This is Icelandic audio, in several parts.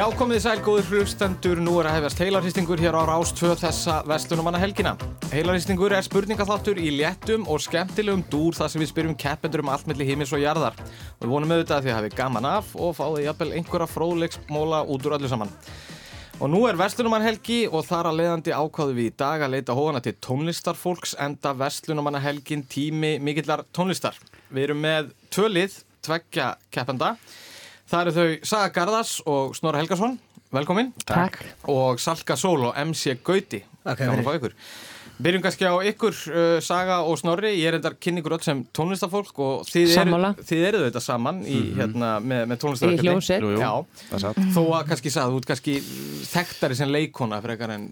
Já, komið þið sæl, góður hlustendur, nú er að hefjast heilarhýstingur hér á Rástvö þessa vestunumanna helgina. Heilarhýstingur er spurningaþáttur í léttum og skemmtilegum dúr þar sem við spyrjum keppendur um allt melli hímis og jarðar. Og við vonum auðvitað að þið hafið gaman af og fáið jafnvel einhverja fróðleiksmóla út úr öllu saman. Og nú er vestunumann helgi og þar að leiðandi ákváðu við í dag að leita hóðana til tónlistarfólks enda vestunumanna helgin tími mikillar tónlistar. Við erum með tvölið, tveggja keppenda. Það eru þau Saga Garðars og Snorra Helgason, velkomin. Takk. Og Salka Sól og MC Gauti, Takk gaman að fá ykkur. Byrjum kannski á ykkur, uh, Saga og Snorri, ég er endar kynningur öll sem tónlistafólk og þið, eru, Sammála. þið eruð þetta saman í, hérna, með, með tónlistarverkefni. Í jú. Já, Það satt. þó að kannski sagði, þú ert kannski þekktari sem leikona frekar en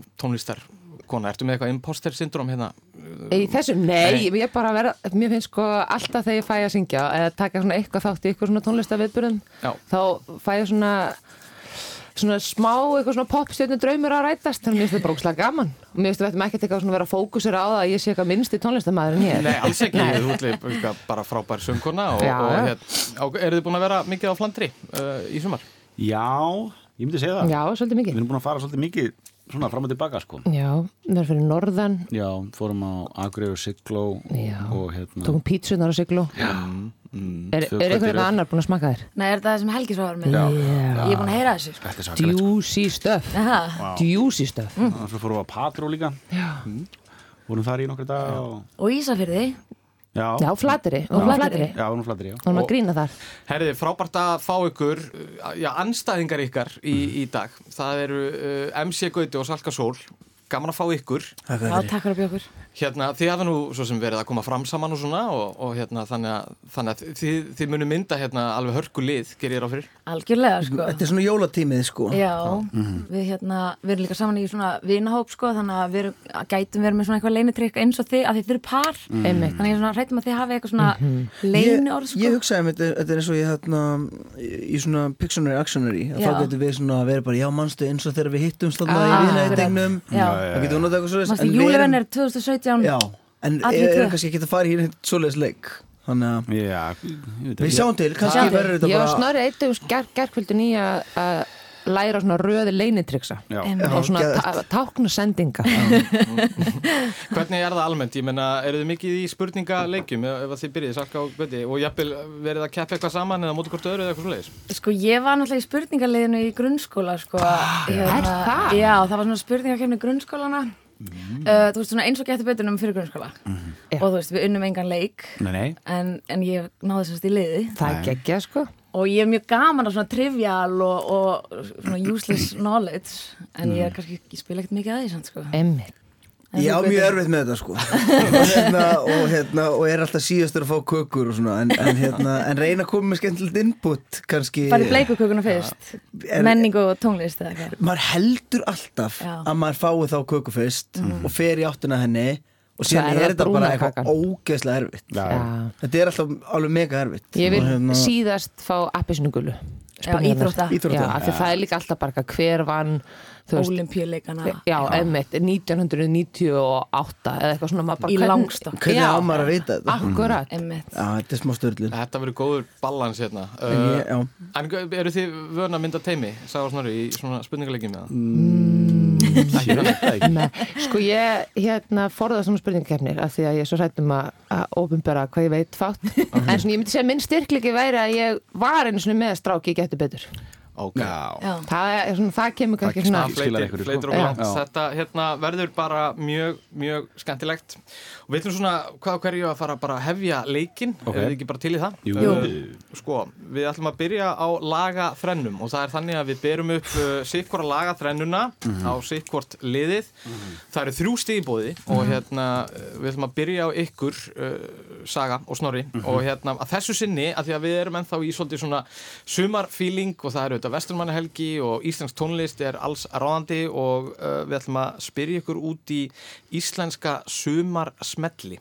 tónlistarkona. Ertu með eitthvað imposter syndrom hérna? Í þessu, nei, ég er bara að vera, mér finnst sko alltaf þegar ég fæ að syngja eða taka svona eitthvað þátt í eitthvað svona tónlistaviðburðum Já. þá fæ ég svona svona smá eitthvað svona popstjörnu draumur að rætast þannig að mér finnst þetta bara ógslag gaman og mér finnst þetta ekkert eitthvað svona vera fókusir á það að ég sé eitthvað minnst í tónlistamæður en ég Nei, alls ekki, þú ert líka bara frábær söngkona og, og hérna, og eru þið búin að vera mikið á Flandri uh, í sumar? Já, ég myndi segja það. Já, svolítið Við mikið erum búin að fara svolítið mikið svona fram og tilbaka sko. Já, við erum fyrir norðan Já, fórum á Akureyri og Sigló Já. og hérna tókum pítsunar á siglu Já, Er, tvö er kvöld í eitthvað röð. annar búin að smaka þér? Nei, er þetta það sem Helgi svo var með? Já. Ég er búin að heyra þessu, er stuff Aha. Juicy stuff Svo fórum við á Patró líka Já, Vorum þar í nokkru dag og... Og Ísafyrði, Já, Já flateri, og Flateyri. flateri Já, maður Og- grína þar Herði, frábært að fá ykkur, uh, já, anstæðingar ykkar í, í dag. Það eru uh, MC Gauti og Salka Sól. Gaman að fá ykkur. Já, takk fyrir að bjóða okkur. Hérna, þið hafa nú svo sem verið að koma fram saman og svona og, og hérna, þannig að, þannig að þið, þið munu mynda hérna alveg hörku lið, gerir ég ráð fyrir. Algjörlega, sko. Þetta er svona jólatímið sko Já, við hérna, við erum líka saman í svona vinahóp, sko, þannig að við erum, að gætum verið með svona eitthvað leinitrykk eins og þið, að þið eru par. Einmitt. Þannig að ég er svona hrættum að þið hafi eitthvað svona leini orð, sko. Ég hugsaði með þetta, þetta er eins og ég hérna í svona Pictionary Actionary að Já. þá getur við svona að vera bara, já mannstu eins og Ah, viðnæðingnum Já. En erum- júlevenn er 2017. Já, en Allir er, tvö. er kannski ekki að fara í hérna svoleiðis leik Þannig að Já, ég veit við sjáum til, kannski verður þetta Ég var bara snorri eittum ger, gerkvöldin í að að læra svona röði leinitryksa Já, og svona ta tákna sendinga Hvernig er það almennt? Ég menna, eru þið mikið í spurningaleikjum ef, ef að þið byrjið, Salka og Gauti og jafnvel verið að keppa eitthvað saman eða móti hvort öðru eða eitthvað svoleiðis? Sko ég var náttúrulega í spurningaliðinu í grunnskóla sko, hérna, er það? Já, það var svona spurningakefni grunnskólana uh, Þú veist svona eins og getur betur um fyrir grunnskóla Já. og þú veist við unnum engan leik Nei, nei. en, en ég náði þessast í liði Það er geggja sko. Og ég er mjög gaman á svona trivial og, og svona useless knowledge en ég er kannski ekki spila ekkert mikið að því samt sko. Emmitt Ég á mjög erfitt með þetta sko. Og, hérna, og, hérna, og er alltaf síðastur að fá kökur og svona en, en, hérna, en reyna að koma með skemmtilegt input kannski. Farið bleikukökuna fyrst. Er- Menning og tónlist eða hvað? Maður heldur alltaf Já. að maður fái þá köku fyrst og fer í áttuna henni og síðan er er þetta bara eitthvað ógeðslega erfitt. Já, þetta er alltaf alveg mega erfitt. Ég vil Og hérna- síðast fá appisnugulu íþrótta. Íþrótta. Já, af því það er líka alltaf bara hver vann emmitt, 1998 eða eitthvað svona bara Í langstokk. hvernig Já, á maður að vita þetta Akkurat Einmitt. já, þetta er smá störlu Þetta verður góður balans hérna. En ég- já. Uh, en eru þið vöna að mynda teimi, sagði Snorri, í svona spurningaleikjum með það? Ekki Nei, sko ég hérna forða svona spurningakefnir af því að ég er svo hrættum að, að ofinbera hvað ég veit fátt. En svona ég myndi segja að minn styrkliki væri að ég var einu svona með stráki ég getur betur Ok. Já, Já. það, er, svona, það kemur kannski svona skilar einhverju, sko. Þetta hérna, verður bara mjög, mjög skemmtilegt. Og við ætlum svona hvað hverju að fara bara að hefja leikinn, Ok. er þið ekki bara til í það? Jú. Uh, sko, við ætlum að byrja á laga þrennum og það er þannig að við berum upp uh, sikkvara laga þrennuna á sikkvort liðið. Það eru þrjú stig í bóði og hérna uh, við ætlum að byrja á ykkur, uh, Saga og Snorri og hérna að þessu sinni að því að við erum ennþá í svolítið svona sumarfíling og það eru auðvitað vesturmannahelgi og íslensk tónlist er alls ráðandi og uh, við ætlum að spyrja ykkur út í íslenska sumarsmelli.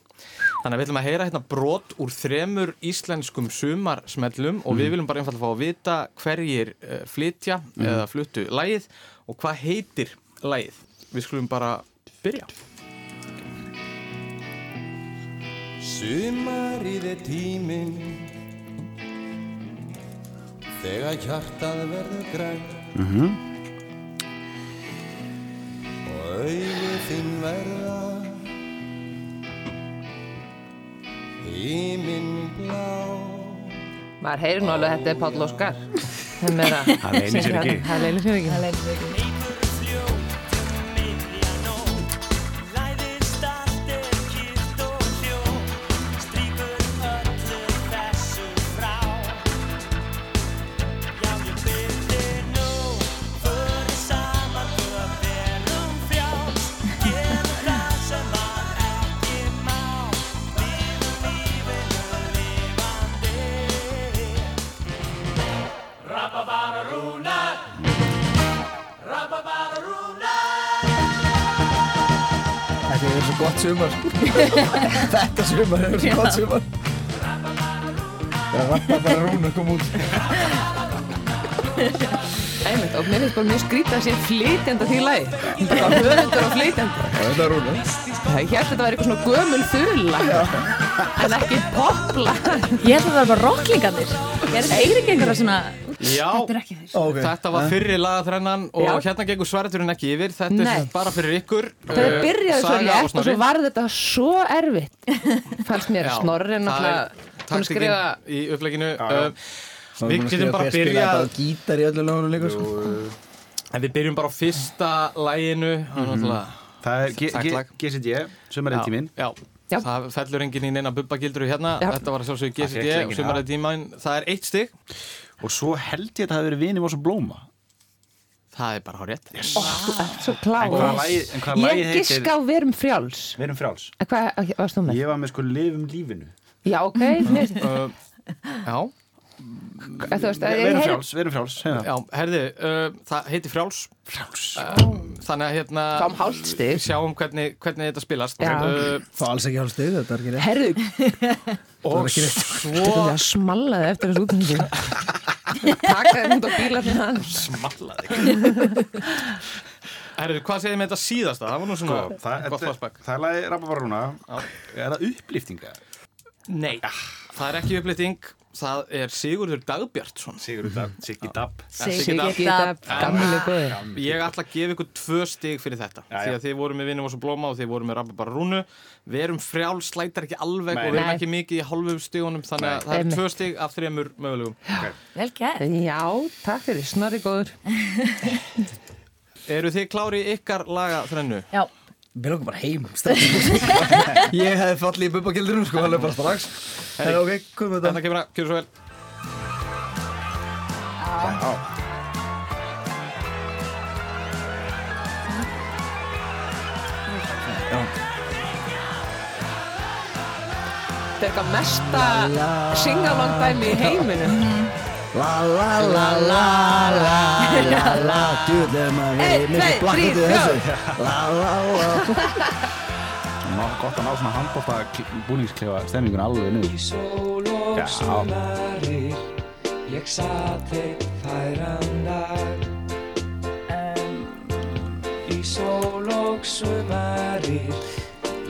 Þannig að við ætlum að heyra hérna brot úr þremur íslenskum sumarsmellum og við viljum bara einfallega fá að vita hverjir uh, flytja eða fluttu lægið og hvað heitir lægið. Við skulum bara byrja. Sumarið er tíminn Þegar hjartað verður græn Og augu þín verða Íminn blá. Maður heyrir nú alveg að þetta er Páll Óskar. Það leynir sér ekki. Það leynir sér ekki Þetta sumar er svo gott sumar. Það rappa bara rúna kom út. Einmitt, og mér finnst bara mjög skrítið að sé flytjandi því lagi. Bara höfundur og flytjandi. Þetta er rúna það hér þetta var eitthvað svona gömul þula en ekki popla. Ég held að það var bara rocklingarnir. Er þetta ekki einhverja svona... Já, Þetta er ekki þeir. Ok. Þetta var fyrri lagaþrennan og Já. hérna gengur svaraturinn ekki yfir. Þetta er Nei. sagt bara fyrir ykkur. Það uh, byrjaði svo létt og svo var þetta svo erfitt fannst mér. Já, snorri það er taktikinn skrifa í uppleginu uh, Við getum bara að byrja Spila gítar í öllu lögunum líka sko. En við byrjum bara á fyrsta læginu Það er Það er Takklag. GCD, sumarið tíminn. Já, það fellur enginn í neina bubbagildru hérna. Já. Þetta var að sjálfsögðu Það GCD og sumarið tímainn Það er eitt stig Og svo held ég að það hafi verið vinið og blóma. Það er bara hár rétt. Þú ert svo En klá hvaða lagið- en hvaða lagið ég heitir- giska á verum frjáls. Við erum frjáls hvað varst þú með? Ég var með sko lifum lífinu. Já ok, uh, Já, þú veist að Við ég erum heyri frjáls, við erum frjáls segðu það. já, herði uh, Það heitir Frjáls. Frjáls. Þannig að hérna stig. Sjáum hvernig, hvernig þetta spilast. Uh, Fá alls ekki hálf stig, þetta er ekki rétt. Og svo að smallaði eftir þessu úthengi taka þér hund á bílarni hans. Herðu, hvað segir með þetta síðasta? Það var nú svona Sko, það, gott þetta- flashback. það er lagið Rababaruna Er það upplýftinga? Nei, það er ekki upplýting Það er Sigurður Dagbjartsson. Sigur út af Siggi Dabb. Siggi Gita, gamli góði. Ég ætla að gefa ykkur tvö stig fyrir þetta Já, Því að þið voru með vinnum og svo blóma og þið voru með rabba bara rúnu Við erum frjál, slætar ekki alveg Nei. og við erum ekki mikið í hálfu stigunum Þannig að Nei. það er tvö stig af þremur mögulegum. Vel gert. já, takk fyrir, snorri góður. Eru þið klári ykkar laga þrennu? Já. Við lókum bara heim. Ég hefði fallið í bubbagildunum sko, alveg bara strax. Herra, ok, komum við Þetta. Þetta kemur að, gjör svo vel. Þetta er eitthvað mesta singalong dæmi í heiminum La la la la la la la. Djúðlega maður Einn, verið mikið blakkandi þrír, þessu La la la. Ná, Gott að ná svona handbóta búningsklefa stemmingun alveg og Já. sumarir Ég satt eitt færan dag. Í sól og sumarir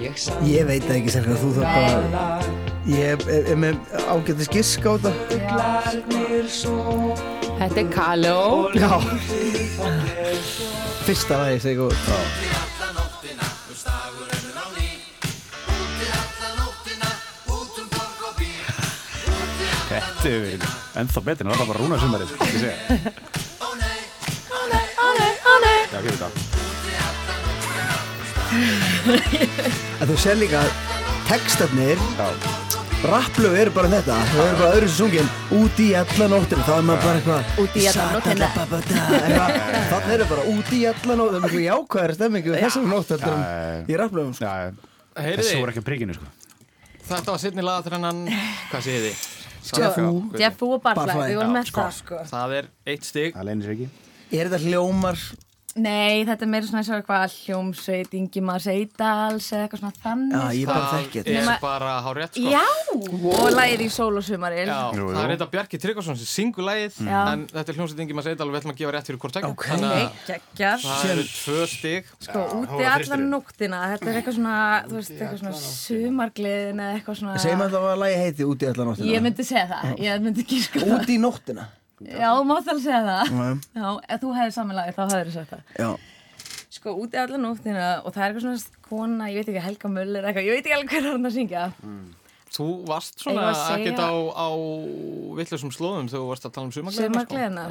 Ég satt Ég veit ekki sérlega, þú þarf bara Ég er, með ágættis gisk á þetta. Þetta er Kaleo Já. Fyrsta lagi segi góð Þetta er verið ennþá betur en það var bara rúna sumarið sko, ekki segja. Já, getur þetta En þú sér líka að textarnir Já, Rapplög eru bara þetta Þau eru bara öðru sungin Út í alla nóttina Þá er maður bara eitthvað Út í alla nóttina. nóttina Þannig eru bara út í alla nóttina Það er miklu jákvæðari stemmingu þessari nótt heldur Já. í rapplögum sko. þessu voru ekki að príkinu sko þetta var sittni laga þrennan Hvað segir þið? Jeffu. Jeffu og með það sko. Það er eitt stig Það leynir sér ekki Er þetta hljómar Nei, þetta er meira svona eins og eitthvað hljómsveit, Ingimar Seidals eða eitthvað svona þannig. Já, ég bara Það þekki þetta er Nema- bara hár rétt sko Já, og lægið í sól og sumaril. Já, Jú, jú. það er þetta Bjarki Tryggvason sem syngur lagið Já. en þetta er hljómsveit Ingi maður segið alveg við ætlum að gefa rétt fyrir hvort ekki Ok. þannig Nei, að geggjað. það eru tvö stig Sko, úti þristurinn. nóttina, þetta er eitthvað svona, þú veist, eitthvað svona sumargleðin eða eitthvað svona... Segjum að það var að lagi heiti út í alla nóttina Ég myndi segja það, ég myndi ekki sko það. Út í nóttina Já, mátt alveg segja það. Nei. Já, ef þú hefði saman lagi þá hefði sagt það. Já, Sko, úti allan nóttina og það er eitthvað svona kona, ég veit ekki, Helga Möller eitthvað, ég veit ekki alveg hver er hann að syngja. Þú varst svona að segja- ekkert á, á vittlusum slóðum þegar þú varst að tala um sumargleðina sko. Sumargleðina?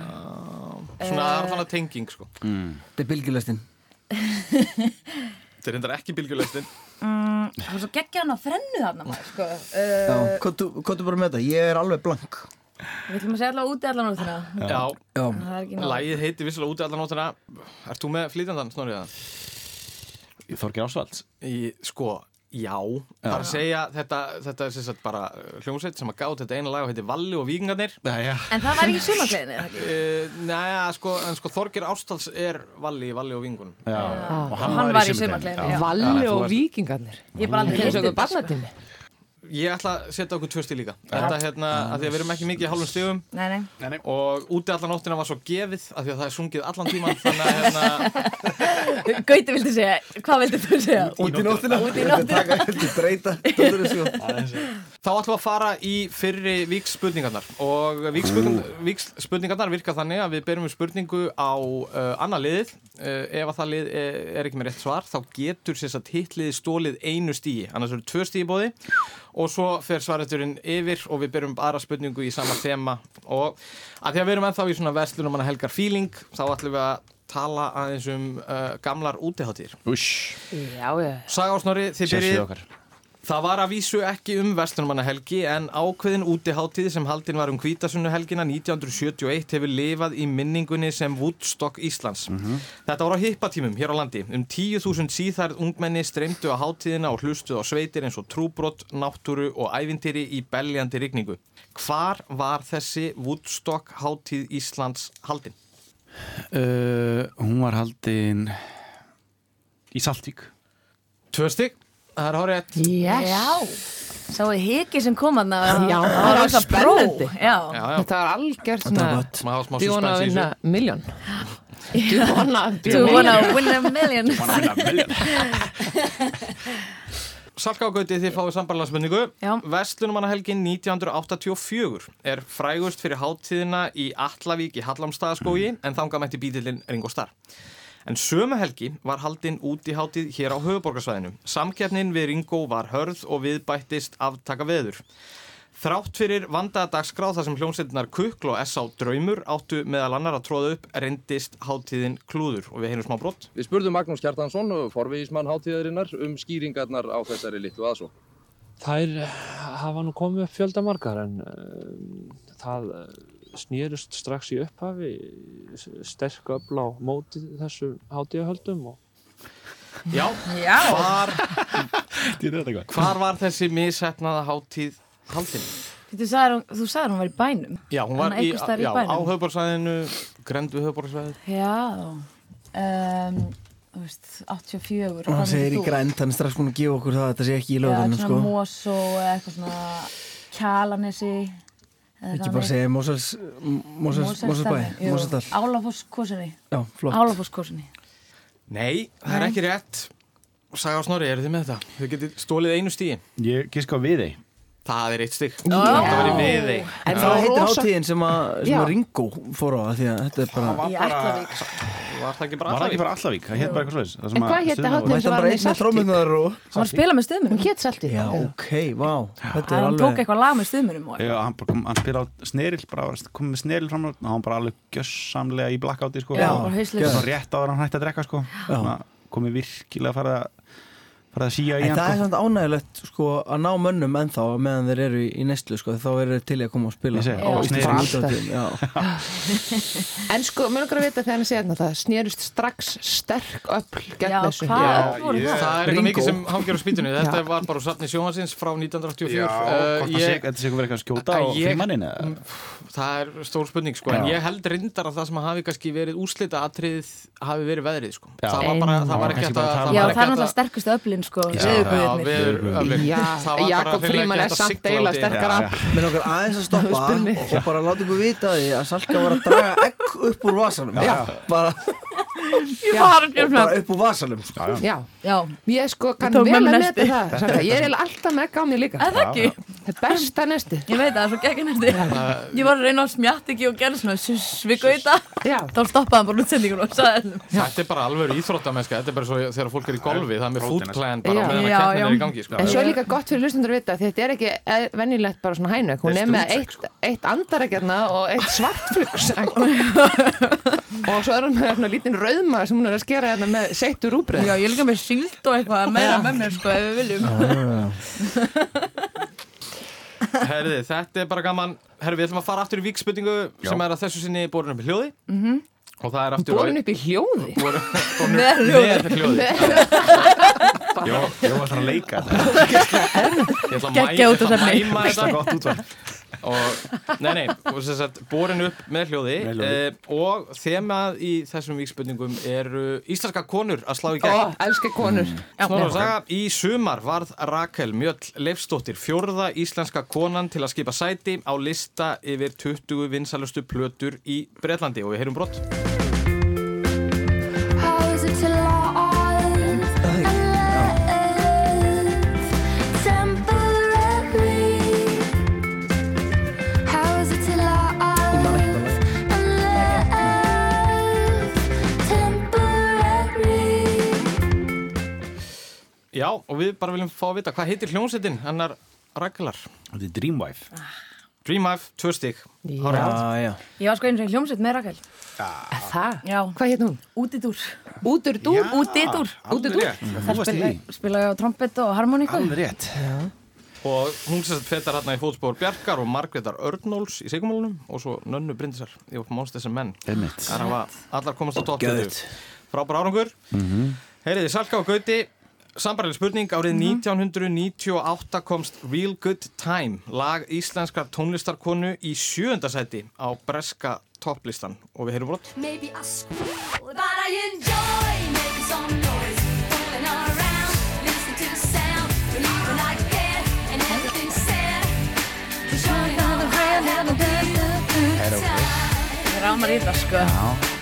Svona það er þannig tenging sko. þetta er bylgjulestin Þetta er reyndar ekki bylgjulestin mm, Það var svo geggja hann á þrennu þarna maður, sko. Já, uh, hvað þú bara með þetta? Ég er alveg blank Við ætlum að segja alltaf úti allan nóttina. Já, Já, er Lægið heiti vissilega úti allan nóttina. Ert þú með flýtjandan, Snorriða? Þorgir Ásvalds. Sko, já, Það er að segja, þetta, þetta er sem sagt bara hljómsveit sem að gátt þetta eina lag og heiti Valli og Víkingarnir. En það var ekki sumargleðinni, eða ekki? uh, Næja, sko, en sko Þorgir Ástals er Valli, Valli og Víkingunum Já, og Hann var í sumargleðinni, já. Valli Já, og vikingarnir Ég bara aldrei eins og heyrði Ég ætla að setja okkur tvö stíl líka. Þetta hérna, að því að við erum ekki mikið í hálfum stigum. Nei, nei. Og úti allan nóttina var svo gefið af því að það er sungið allan tíman þannig að hérna, Gauti vildi segja, hvað vildi þú segja? út í nóttina. Út í nóttina. Taka heldur breyta þá ætlum við að fara í fyrri víks spurningarnar og víks spurning, víks spurningarnar virka þannig að við berum við spurningu á uh, annað liðið. uh, ef að það lið er, er ekki með rétt svar þá getur sér að hitliði stólið einu stíi annars eru tvö stíi bóði og svo fer svareturinn yfir og við berum bara spurningu í sama þema. Og að því að við erum ennþá í svona verslunum manna helgar feeling þá ætlum við að tala aðeins um uh, gamlar útiháttir og Snorri, þið byrjið Það var að vísu ekki um Vestlunumannahelgi en ákveðin útiháttíð sem haldin var um Hvítasunnuhelgina 1971 hefur lifað í minningunni sem Woodstock Íslands. Þetta var á hippatímum hér á landi. Um 10.000 síðærð ungmenni streymdu á háttíðina og hlustuð á sveitir eins og trúbrott, náttúru og ævintýri í beljandi rigningu. Hvar var þessi Woodstock háttíð Íslands haldin? uh, Hún var haldin í Saltvík Tvö stygg, það er hárið Yes. Já. Sáu hiki sem kom hann Já, það var rosa spennandi. Þetta var algjört svona Do you wanna þessu. miljón? Do you wanna a million? win a million. Salka og Gauti þið fáið Já. Vestlunumannahelgin 1984 er frægust fyrir háttíðina í Allavík í Hallamstaðaskógi en þanga mætti bítillinn Ringo Starr En sömu helgi var haldinn út í háttíð hér á höfuborgarsvæðinu Samkeppnin við Ringo var hörð og við bættist aftaka veður Þrátt fyrir vandaða dagskráð þar sem hljómsveitinnar Kukl og S.A. Draumur áttu meðal annar að tróða upp reyndist háttíðin klúður og við heyrum smá brott Við spurðum Magnús Kjartansson, forviðismann hátíðarinnar, um skýringarnar á þessari litlu aðsó. Þær eh, hafa nú komið upp fjölda margar en um, það eh, snýrust strax í upphafi sterk öfl á móti þessu hátíðahöldum og Já, Já, hvar, hvar var þessi mishefnaða háttíð haldin? þú sagðir, hún- hún var í bænum. Já, hún var Þannig í, í já, bænum. á höfuborgsvæðinu, grendu höfuborgsvæðið. Já. Um, Þú veist, 84 Og hann segir í grænt, hann er strax búin að gefa okkur það að þetta sé ekki í Já, lögðanum svona sko. Mosó eða eitthvað svona Kjalanesi Ekki bara segja Mosels Moselsbæ, Moseldal Álafoss kosinni Já, flott. Álafoss kosinni Nei, það er ekki rétt. Saga og Snorri, eru þið með þetta? Þau getið stólið einu stíi. Ég giska á við þig Það er eitt í viði. En það heitir hátíðin sem að, að Ringo fór á því þetta er bara Í Ætlavík Var það ekki bara Var það ekki allavík? bara Allavík? Það hétt bara eitthvað svoleiðis En hvað og hátíðin þetta sem var bara hann í og Hann var að spila með Hún stuðmunum hétt Salti Já, ok, vá Þetta er Hann tók eitthvað lag með stuðmunum og- Já, hann, hann spila á snerill bara var- kom með snerill fram og hann bara alveg gjössamlega í blackouti sko. Já, og bara hauslaus. svo rétt áður en hann hætti að drekka sko. Komið virkilega að fara að fara að síja í En það er samt ánægilegt sko að ná mönnum ennþá meðan þeir eru í, í neyslu sko þá eru þeir til að koma og spila útvarpstöðvum, Já, En sko, mér langar að vita þegar hann segja það snerust strax sterk öll gegn Já, þessu ég- það? Er eitthvað mikið sem hangir á spýtunni. Þetta Já. var bara úr safni sjóhansins frá 1984. Já, Uh, ég- sé- þetta sé eitthvað verið eitthvað að skjóta á frímannin eða? Það er stór spurning sko, en ég held reyndar að það sem hafi kannski verið úslita atriðið hafi verið veðrið sko. Það var bara, það Það var var ekki að... er sko bara Jakob Fríman er samt í- sterkara. Mér langar aðeins að stoppa og bara láta ykkur vita því að Salka var að draga egg upp úr vasanum. Já, bara, upp úr vasanum sko. Já, Já, ég sko kann vel að nesti. það Ég er alltaf með gámi líka. Er það ekki? Það er besta nesti. Ég veit það, það er svo geggjum næsti Ég var að reyna að smjatt ekki og gera svona suss við gauta. Já. Þá stoppaði hann bara útsendingur og sagði þessum Þetta er bara alveg íþróttamennska, þetta er bara svo þegar fólk er í golfi, það er með plan bara meðan að já. er í gangi sko. En svo er líka gott fyrir hlustundur að vita þetta er ekki venjulegt bara svona hænök hún er með eitt, eitt andarækjarna og eitt svartflugs og svo er hún með svona lítinn rauðma sem hún er að skera hérna með seittur rúbrið Herði, þetta er bara gaman. Herði, við ætlum að fara aftur í víkspurningu sem er að þessu sinni borin upp í hljóði. -hmm. og það er aftur borin upp í hljóði? Borin, Með hljóði. með hljóði. Jó, jó var svona að leika þetta. Ég ætla að mæma Það þetta og, nei, nei, og sem sagt, borin upp með hljóði, Með hljóði. Eh, og þemað í þessum víkspurningum eru íslenska konur að slá í Ó, gegn elska konur Snorra Saga, í sumar varð Rakel Mjöll Leifsdóttir fjórða íslenska konan til að skipa sæti á lista yfir 20 vinsalustu plötur í Breitlandi og við heyrum brott Já, og við bara viljum fá að vita hvað heitir hljómsettin hennar Rakelar Þetta er Dreamwife Dreamwife, tvö já. Ég var sko einu sem hljómsveit með Rakel. Það? Já, Hvað hétt hún? útidúr? Útidúr Útidúr? Það spila, spila ég á trompet og harmoníku. Alveg rétt. Og hún sem sagt fetar hérna í fótspór Bjarkar og Margreðar Örnóls í Sigumálunum og svo Nönnu Bryndisar í Monsters and Men. Einmitt. Það hafa allar komast á topp Geðveikt. Frábær árangur. Mm -hmm. Heyriði, Salka og Gauti Sambarlega spurning, árið Mhm. 1998 komst Real Good Time lag íslenskar tónlistarkonu í sjöundasæti á breska topplistan og við heyrum brott Maybe I squeal, but I enjoy making some noise. Fooling around, listening to the sound. Believing I get and everything's said. Showing all the hand and the Ég rámar í það sko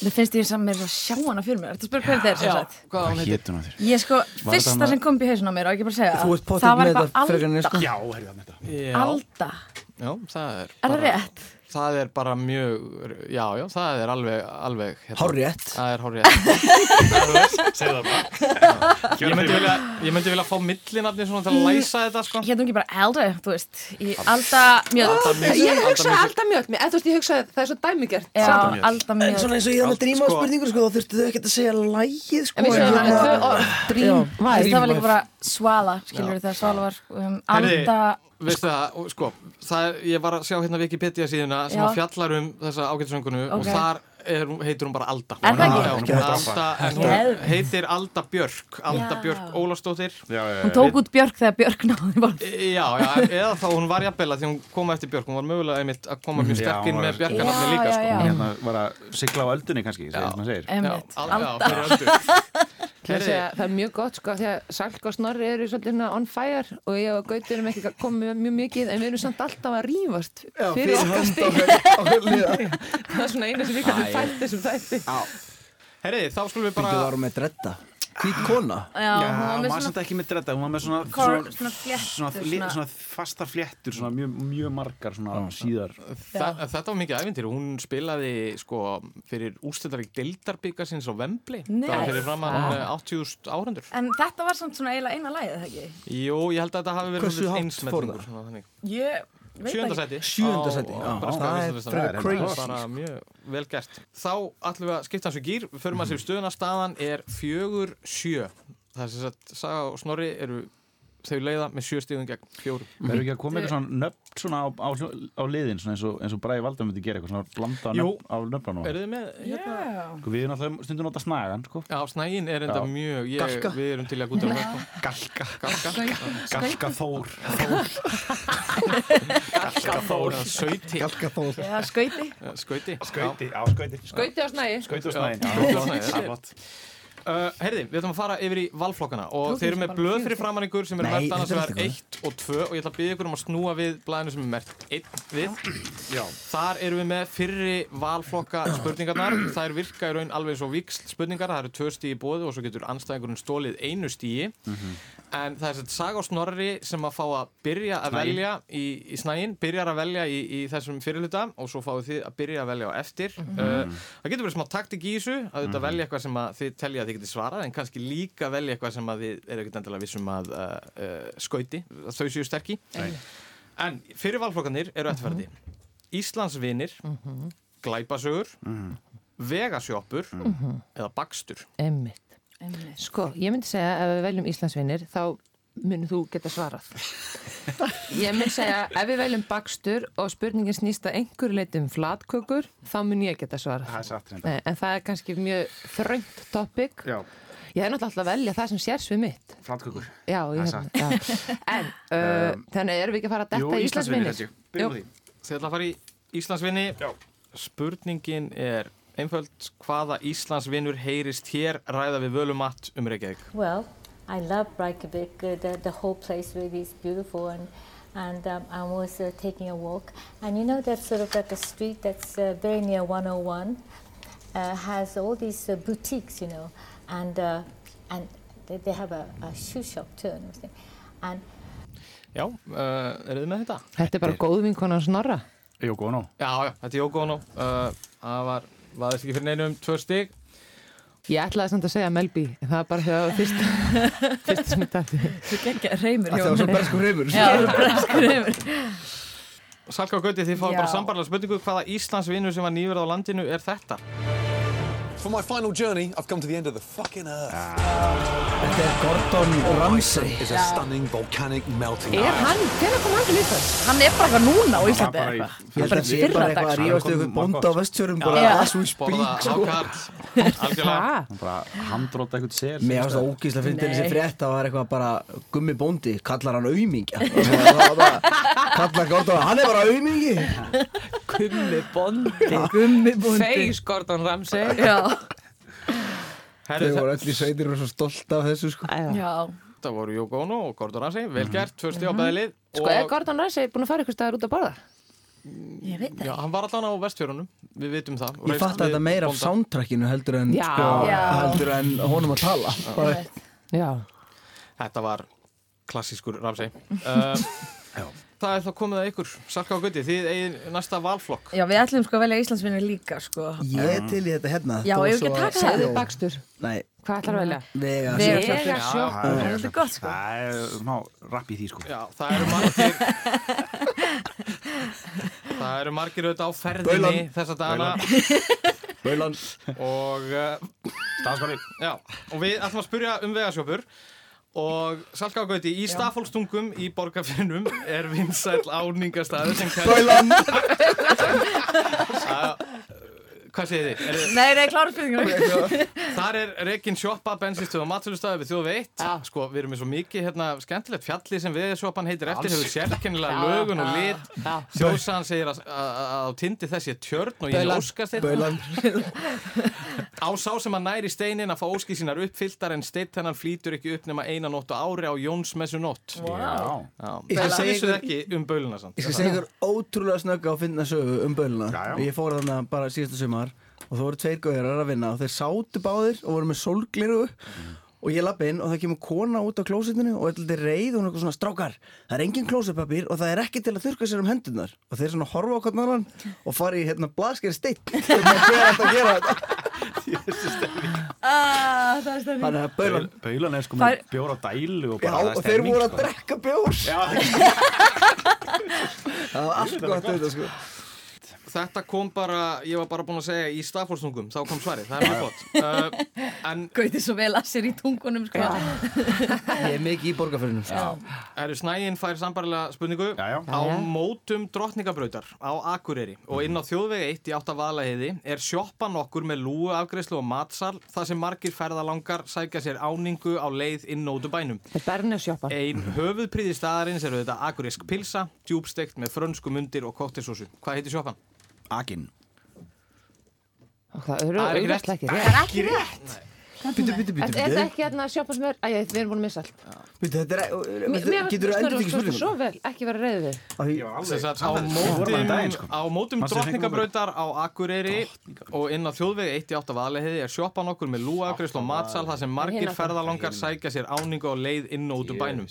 Mér finnst ég saman með að sjá hana fyrir mér. Þetta spyrir hvað þetta er sem sagt? hvað Hvað hétt hún á þér? Ég sko, þetta fyrsta sem kom upp í hausinn á mér og ekki bara segja Þú ert það pottet var með eitthvað þetta frekar en ég, alda. sko. Já, herrðu þetta Já, Alda, já það er er það bara, rétt? Það er bara mjög já, já, það er alveg, alveg hérna, Hárrétt. Það er hárrétt. Segðu það bara. Ég myndi vilja, ég myndi vilja fá millinafni svona til að læsa þetta sko. Hérna ekki bara Alda, þú veist í Alda mjög Ég hugsa alltaf mjög þú veist ég hugsa það er svo dæmigert. Já. Alda En mjög svona eins og ég það með dríma sko- spurningur sko, þá þurftu þau ekkert að segja lægið sko hérna- er Vibe Það var líka bara Svala, skilur þegar Svala var um, Alda Veistu það, og sko, það er, ég var að sjá hérna Wikipedia síðuna sem Já. að fjallar um þessa ágættisöngunu og Ok. þar er, hún- heitir hún bara Alda Er það ekki? Já, Hún er Alda, en hún Geðveikt. heitir Alda Björk Alda Já. Björk Ólafsdóttir Já, já, Hún tók út Björk þegar Björk náði bara Já, já, eða þá hún var jafnvel að því hún kom eftir Björk, hún var mögulega einmitt að koma mjög Já, sterk inn hún með var- Bjarkarnafni Já, líka já, sko. já. Hérna var að sigla á öldunni kannski, segir maður segir Já, Einmitt, al- já, Alda fyrir að segja, það er mjög gott sko því að Salk og Snorri eru svolítið on fire og ég og Gauti erum ekki komið mjög mikið en við erum samt alltaf að rífast Já, fyrir okkar stíl það er svona eina sem við kannum fætt þessum þætti. Herriði, þá skulum við Þú bara varum með dredda Hvít kona Já, hún var með var samt ekki með dredda, hún var með svona Kor- svona fléttur, svona, svona- svona fastar fléttur, svona mjög, mjög margar svona síðar Þa, Þetta var mikið ævintýri, hún spilaði sko fyrir úrstöldarík deildarbyggasins á Vembli Nei. bara fyrir framann eh, 80.000 áhundur En þetta var samt svona eiginlega eina lagið, eða ekki? Jú, ég held að þetta hafi verið Hversu svolítið hátt einsmetningur fór það? svona þannig. Ég veit Sjöunda ekki? sæti. Sjöunda á- sæti, á já, breska það er bara mjög vel gert. Þá ætlum við að skipta hans við gýr við förum að sér stöðuna. Staðan er fjögur sjö. Það er sem sagt, Saga og Snorri eru þau leiða með sjö stíðum gegn fjórum. Verður ekki að koma eitthvað svona nöfn svona á, á, á liðin svona eins og, eins og Bræði Valdar myndi gera eitthvað svona blanda nöfn, á nöfnunum? Eru þið með hérna? Já, Sko, Við erum alltaf stundum nota snagan sko. Já, snægin er enda Já. mjög ég, Galka. Við erum til að gúta um sko. Galka. Galka. Galka. Þór. Galka Þór. Sauti Galka Já, skauti. Skauti Skauti, á skauti Skauti á snæði Það er Uh, Herði, við ætlum að fara yfir í valflokkana og þeir eru með blöð fyrir stig? framann ykkur sem eru Nei, mert annars er vegar ekki 1 og 2 og ég ætla að byggja ykkur um að snúa við blæðinu sem er mert 1 við Já. Þar erum við með fyrri valflokka spurningarnar þær virka í raun alveg svo viksl spurningar það eru tvö stíi í bóði og svo getur anstæðingurinn stólið einu stíi en það er sett Saga og Snorri sem að fá að byrja að Snæinn. velja í, í snægin, byrjar að velja í, í þessum fyrirluta og svo fáið þið að byrja að velja á eftir. Uh, það getur verið smá taktik í þessu að þetta velja eitthvað sem að þið telja að þið getið svarað en kannski líka velja eitthvað sem að þið eru ekkert endilega vissum að uh, uh, skauti, að þau séu sterki en fyrir valflokkanir eru eftirferði Íslandsvinir glæpasögur vegasjópur eða bakstur. Einmitt. Sko, ég myndi segja ef við veljum Íslandsvinnir þá munir þú geta svarað. Ég myndi segja ef við veljum bakstur og spurningin snýst að einhverju leiti um flatkökur þá mun ég geta svarað. Það er satt reynda. Nei, en það er kannski mjög þröngt topic. Já, Ég hef náttúrulega alltaf að velja það sem sér svið mitt. flatkökur. Já, ég Það já. En, uh, þannig erum við ekki að fara að detta í Íslandsvinnir. held ég. Byrjum á Jú. því. Þið ætla að fara í Íslandsvinni Já. Spurningin er einföld hvaða Íslandsvinnur heyrist hér ræða við völumatt um Reykjavík Well, I love Reykjavik. Uh, the, the whole place really is beautiful, and and um, I was uh, taking a walk, and you know that sort of like a street that's uh, very near 101 uh, has all these uh, boutiques, you know, and uh, and they, they have a, a shoe shop too, and everything. And Já, uh, eru þið með þetta? Þetta er bara góð vinkona Snorra. Jóko Ono. Já, já, þetta er Jóko Ono uh, Það var, vaðist ekki fyrir neinum tvö stig Ég ætlaði samt að segja Melby, en það er bara þegar fyrst, fyrst sem ég reymur Það var svo bersku reymur. Já, breskur reymur. Salka og Gauti, þið fáum bara sambarlega spurningu hvaða Íslandsvinnur sem var nýverð á landinu er þetta? For my final journey, I've come to the end of the fucking earth. Þetta er Gordon Ramsay. Is a stunning volcanic melting Er hann, hvernig kom hann til Íslands? Hann er bara eitthvað núna á Íslandi eða eitthvað. Ég held Bara að sé fyrra bara eitthvað að rífast ykkur bónda á vestfjörum bara. As we speak sko. Algjörlega. Bara handróta eitthvað sel. Mér finnst það ógíslega að finna þessi frétt það var eitthvað bara gummi bóndi, kallar hann aumingja Það var kallar Gordon hann er bara aumingi Gummi Bondi. Face Gordon Ramsay. Já, Þau voru öll í sveitir og svo stolt af þessu sko Já. já. þetta voru Jóko Ono og Gordon Ramsay Vel gert, tvö stig á bæðilið Sko, er Gordon Ramsay búin að fara ykkur staðar út að borða? Ég veit það. Já, hann var allan á vestfjörunum Við vitum það Ég fatt þetta meira af soundtrackinu heldur en, Já. sko, Já. heldur en honum að tala Já. Þetta var klassískur Ramsey uh, Það er þá komið að ykkur Salka og Gutti, þið eigin næsta valflokk Já, við ætlum sko að velja Íslandsvinnur líka, sko. Ég er til í þetta hérna Já, við svo ekki að taka að- Segðu Jó. bakstur. Nei, Hvað ætlar að velja? vega sjálf. Vega sjoppu. Það er alltaf gott, sko. Það er smá rapp í því sko. Já, það eru margir Það eru margir auðvitað á ferðinni þessa dagana Baulan og uh, og við ætlum að spyrja um vegasjópur og Gauti, í Stafólstungum í borgarfinnum er vinsæll áningastæður sem Baulan Hvað segir þið? Er, Nei, nei, klára spurningur. þar er Rekin sjoppa, bensinstöð og matsölustæði við þjóðu veitt sko, við erum með svo mikið hérna, skemmtilegt fjalli sem vegasjópan heitir eftir hefur sérkennilega lögun og lit Þjóðsagan segir að, að, að á tindi þessi er tjörn og ég Baulan. óskast Á sá sem að næri steinin að fá óski sínar uppfylltar en steitt hennan flýtur ekki upp nema eina nótt á ári á Jónsmessu nótt. Já. Já. Ég skal Það vissuð ykkur- ekki um bauluna samt. Ég skal segja ykkur ótrúlega snögga og finna sögu um böluna. Ég fór þarna bara síðasta sumar og það voru tveir gauðar að vinna og þeir sátu báðir og voru með sólgliru og ég lappi inn og það kemur kona út á klósitinu og eitthvað reið og hún er eitthvað svona strákar það er engin klósipapír og það er ekki til að þurka sér um hendunar og þeir svona horfa á hvernig annan og fara í hérna blaskeri steitt hvernig hver ætti að gera þetta Ah, það er. Þannig að baulan Baulan er sko Það með er- bjór á dælu og Já, og þeir voru að drekka bjór. Það var allt gott þetta sko Þetta kom bara, ég var bara búinn að segja í stafólstungum, þá kom svarið, það er mjög gott. Uh, en Gauti svo vel að sér í tungunum, sko. Ég er mikið í borgarförunum sko. eru snægin fær sambarlega spurningu Já, já. á mótum drottningabrautar á Akureyri og inn á þjóðvegi 1 í átt af Valaheiði er sjoppan okkur með lúu afgreðslu og matsal þar sem margir ferðalangar sækja sér áningu á leið inn nótu bænum. Þetta er Bernes sjoppa. Ein höfuðpríði staðarins eru þetta akureysk pilsa, djúbsteikt með frönsku mundir og koktelsósu. Hvað heitir sjoppan? Agin. Það eru Það er ekki auðvitað ekki rétt. rétt. ekki rétt. Bíddu, bíddu, bíddu, Er er þetta ekki hérna sjoppa sem er, æja, við erum búin að missa allt. Bíddu, Þetta er, getur þú endur ekki veist svo vel, ekki vera reyðið á mótum, að sko. á mótum drottningabrautar á Akureyri og inn á þjóðvegi 1-8 vaðleihiði er sjoppan okkur með lúagreist og matsal þar sem margir Hina. ferðalangar sækja sér áningu á leið inn og út úr bænum.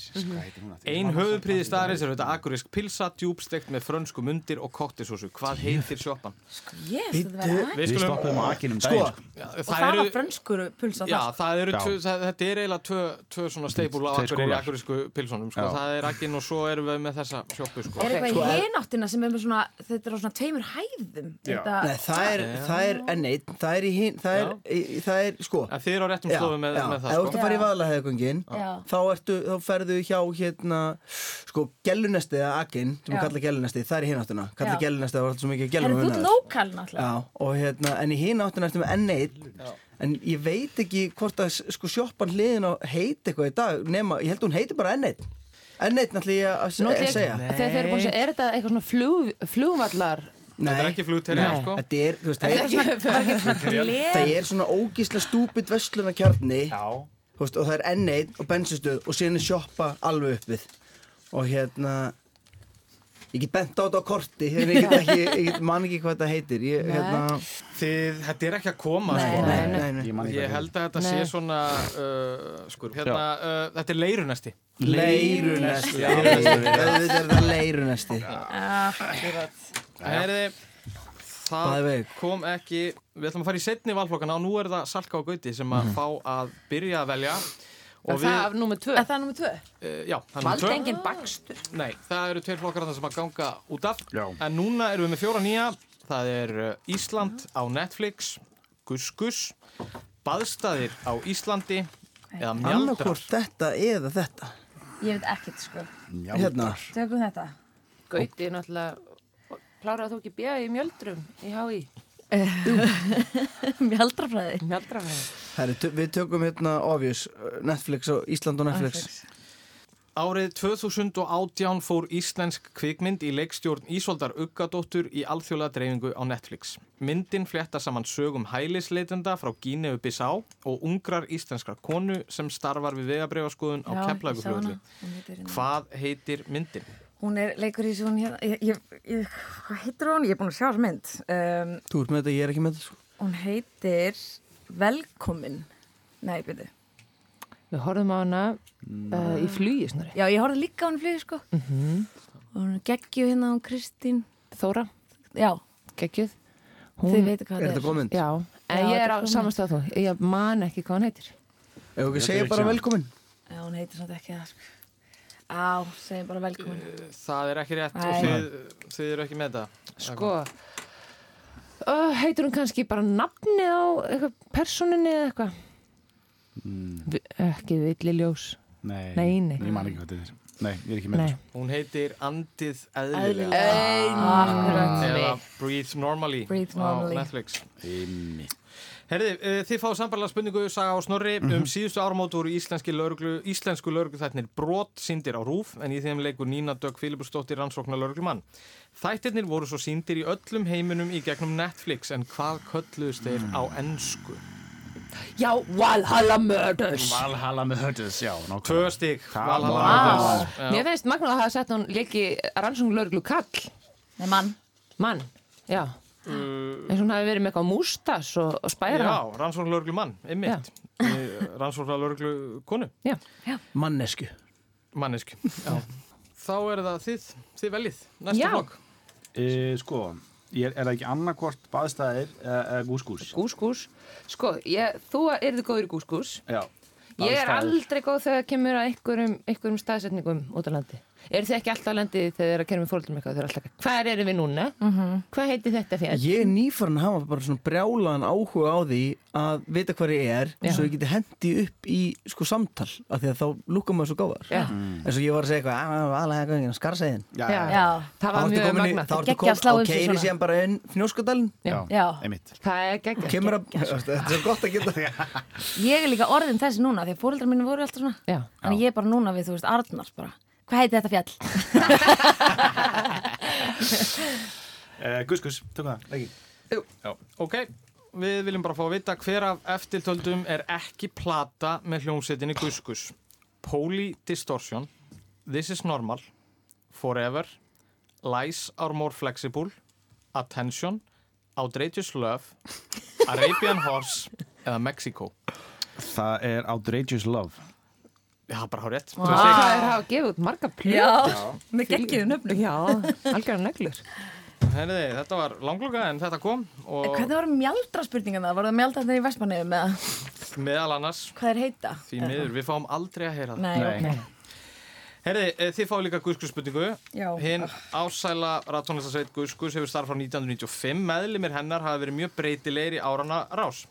Ein höfuðpríði staðarins er þetta akureysk pilsa, djúbstekt með frönsku mundir og kottisósu. Hvað heitir sjoppan? Yes, Við Við Sko, sko. Já, það eru tvö, það, þetta er eiginlega tvö, tvö svona steipul á akureyrsku pilsunum, sko. Það er akinn og svo erum við með þessa sjoppu, sko. Er eitthvað Sko, í hináttina sem er með svona, þetta er á svona tveimur hæðum. Þetta, Nei, það er, það er N1, það er í hinn, það er, í- það er, sko. En þið eru á réttum slóðum með, með það, Ef þú ert sko. að fara í Já. þá, ertu, þá ferðu hjá hérna sko gellunesti eða akin sem við kalla gellunesti, það er í hináttuna kalla gellunesti, það var alltaf svo mikið ert og hérna, en í hináttuna ertu með N1 en ég veit ekki hvort að sko sjoppan hliðin á heit eitthvað í dag nema, ég held hún heiti bara N1 N1 náttúrulega ég að að ég- segja Þegar þeir eru búin að segja, er þetta eitthvað svona flug, flugvallar? Þetta er ekki flugterja, sko. Þetta er, þú veist, Þetta er það er, Það er ekki svona gler. það er svona ógísla stúpid vestlunarkjarni Já. Þú veist, og það er N1 og bensinstöð og síðan er sjoppa alveg upp við og hérna ég get bent á þetta á korti ég get ekki, ég get, man ekki hvað þetta heitir. Ég, hérna, Þið, þetta er ekki að koma, Nei, sko. nei, nei. nei, nei. Ég man ekki Ég held að þetta sé svona, uh, skur, hérna, uh, þetta er leirunesti. leirunesti. Auðvitað er leirunesti. Herði, Bæði það kom ekki, við ætlum að fara í setni valflokkana og nú er það Salka og Gauti sem að fá að byrja að velja. Er Og það númer tvö? Er það nummið tvö? uh, já, það er Valdi tvö. engin bakstur? Nei, það eru tveir flokkar þarna sem að ganga út af. Já. En núna erum við með fjóra nýja. Það er uh, Ísland á Netflix, Gus Gus, Baðstæðir á Íslandi eða Mjaldrar. annarkvort þetta eða þetta Ég veit ekkert sko. hérna, Tökum þetta. Gauti er náttúrulega, kláraði þú ekki bjöða í mjöldrum í HÍ? Mjaldrafræði. Mjaldrafræði. Herri, tö- við tökum hérna obvious uh, Netflix og Ísland og Netflix Árið 2018 fór íslensk kvikmynd í leikstjórn Ísoldar Uggadóttur í alþjóðlega dreifingu á Netflix. Myndin flétta saman sögum hælisleitenda frá Gíneu Bissá og ungrar íslenskrar konu sem starfar við vegabrifaskoðun á. Hún heitir hérna- Hvað heitir myndin? Hún er leikur í hérna, ég, ég, ég, hvað heitir hún? Ég er búin að sjá þessa mynd. Um, Þú ert með þetta, ég er ekki með þetta sko. hún heitir Velkomin. Nei, byrju. Við horfum á hana uh, í flugi snarri. Já, ég horfði líka á hann flýði, sko. Og hún er geggju hérna á Kristín. Þóra, Já, geggjuð. þið veitu hvað Er það þetta góð mynd? Já, en Já, ég er á góð samanstæða þú. Ég man ekki hvað hann heitir. Ef ekki Þetta segja bara ekki velkomin Já, hún heitir svona ekki það, sko. Á, segjum bara velkomin. Það er ekki rétt og Nei. þið, þið eru ekki með þetta. Sko, uh, heitir hún kannski bara nafni á personinni eða eitthvað? Vi, ekki villi ljós. Nei, Nei, nei. Ég man ekki hvað þetta er Nei, ég er ekki með þetta Hún heitir Andið eðlilega. Akkurat. Eða Breathe Normally Breathe á Normally. Netflix. Einmi Herði, uh, þið fáið sambarlega spurningu Saga og Snorri um síðustu áramót voru íslenski lögreglu, íslensku lögregluþættinir brot síndir á rúf en í þeim leikur Nína Dögg Filibursdóttir rannsóknar lögreglumann. Þættirnir voru svo síndir í öllum heiminum í gegnum Netflix en hvað kölluðust þeir á ennsku? Já, Valhalla Murders. Valhalla hördus, já. Tvö stig, Það Valhalla Murders. Já. Mér finnst Magna að hafa sett hún leiki rannsókn lauruglu kall. Nei, mann. Mann, já. Eins og hún hafi verið með eitthvað mústas og, og spæra. Já, rannsóknar lögreglu mann, einmitt. rannsóknar lögreglu konu, Já. Mannesku mannesku. Já. Þá er það þið, þið veljið, næsta Já. flokk. e, Sko, er, er það ekki annarkvort baðstæðir eða eða gúskús? Gúskús. Sko, ég, þú erðu góður í gúskús. Já Ég er baðstaðir. aldrei góð þegar kemur að einhverjum, einhverjum staðsetningum út á landi. Er þið ekki alltaf á landi þegar þið er að kemur með fóröldum eitthvað? Þið er alltaf ekki, hvað erum við núna? Hvað heitir þetta fjall? Ég er nýfarn að hafa bara svona brjálaðan áhuga á því að vita hvað ég er Já. svo ég geti hendi upp í sko samtal af því að þá lúka maður svo gáðar Já. en svo ég var að segja eitthvað "Ah, aðlega eitthvað skarsæðin Já, Já. Já, Það var mjög magnað. þá ertu komin og sig keiri síðan bara inn fnjóskadalinn Já. já. einmitt Það er geggjast. kemur að, þetta er svo gott að geta Ég er líka orðin þessi núna því að fóreldrar mínu voru alltaf svona. Já. Þannig ég er bara núna við, þú veist, Arnar bara. Hvað heitir þetta fjall? e, Gúskús, tökum það, ekki Ok, við viljum bara fá að vita hver af eftirtöldum er ekki plata með hljómsveitinni Guskus. Poly Distortion, This is Normal, Forever, Lies are more flexible, Attention, Outrageous Love, Arabian Horse eða Mexico. Það er Outrageous Love Já, bara hár rétt. Það er að gefa út marga plötur. Já, með geggjuðu nöfnum. Já, algjörða neglur. Herriði, þetta var langloka en þetta kom og Hvað voru mjaldra spurningan það? Voru það mjaldrarnir í Vestmanniðum eða meðal annars hvað er heita? því miður, við fáum aldrei að heyra það. Nei, ok. Herriði, eh, þið fáið líka Guskus spurningu. Já. Hinn ásæla rattónlistasveit Guskus hefur starf frá 1995. Meðlimir hennar hafa verið mjög breytilegir í árana rás.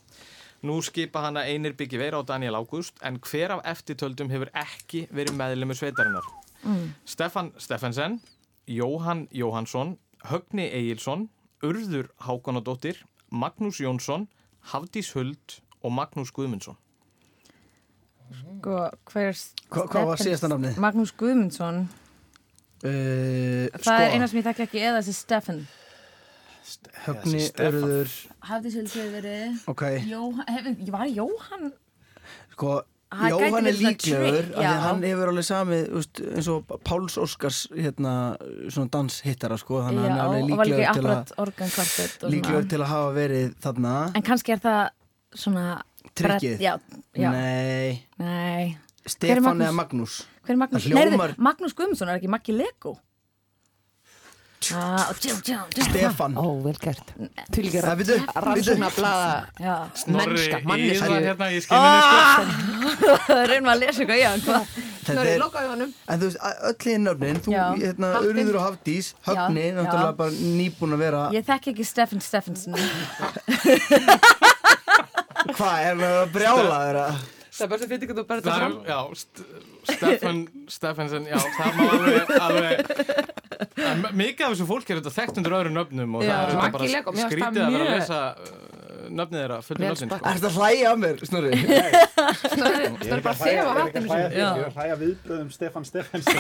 Nú skipa hana Einir Byggi Veira og Daniel Ágúst en hver af eftirtöldum hefur ekki verið meðlimur sveitarinnar? Mm. Stefan Steffensen, Jóhann Jóhannsson, Högni Egilson, Urður Hákonadóttir, Magnús Jónsson, Hafdís Huld og Magnús Guðmundsson. Sko, hver Hva- hvað var síðasta nafnið? Magnús Guðmundsson. Uh, Það er eina sem ég þekki ekki eða þessi Stefan. Högni. Örður Hafði sér til verið. Ok, Jóhann, hef, var Jóhann? sko gæti Jóhann er líklegur að hann hefur alveg samið úst, eins og Páls Óskars hérna, svona danshittara sko, þannig að hann er líklegur til líklegur til að hafa verið þarna En kannski er það svona... Brett- Já, já. Nei, Nei. Stefán eða Magnús Hver er Magnús? Nei, hljómar- heyrðu, Magnús Guðmundsson er ekki Maggi Lego. Ah. Stefán Ó, vel gert. Til ekki Það, bíddu, rannsókna blaða Já. mennska, hérna sko. Reynum að lesa eitthvað Snorri, lokaðu honum. En þú veist, öll í nöfnin, hérna. Urður og Hafdís, Högni, Já, náttúrulega bara nýbúin að vera, Ég þekki ekki Stefan Stefensen. hvað, er hann að brjála þeirra? Það er bara sem fyrir ekki þú bara þetta Það fram. já, Stefan Steffensen, já, það má alveg, alveg mikið af þessu fólki er þetta þekkt undir öðru nöfnum og Já. það er bara mér finnst skrítið að vera að lesa uh, nöfnið þeirra, fullu Vel nöfnin sko. Er þetta hlæja að mér, Snorri? Snorri, Snorri bara þefa hattinu Ég sinni. er að hlæja viðbröðum Stefan Stefans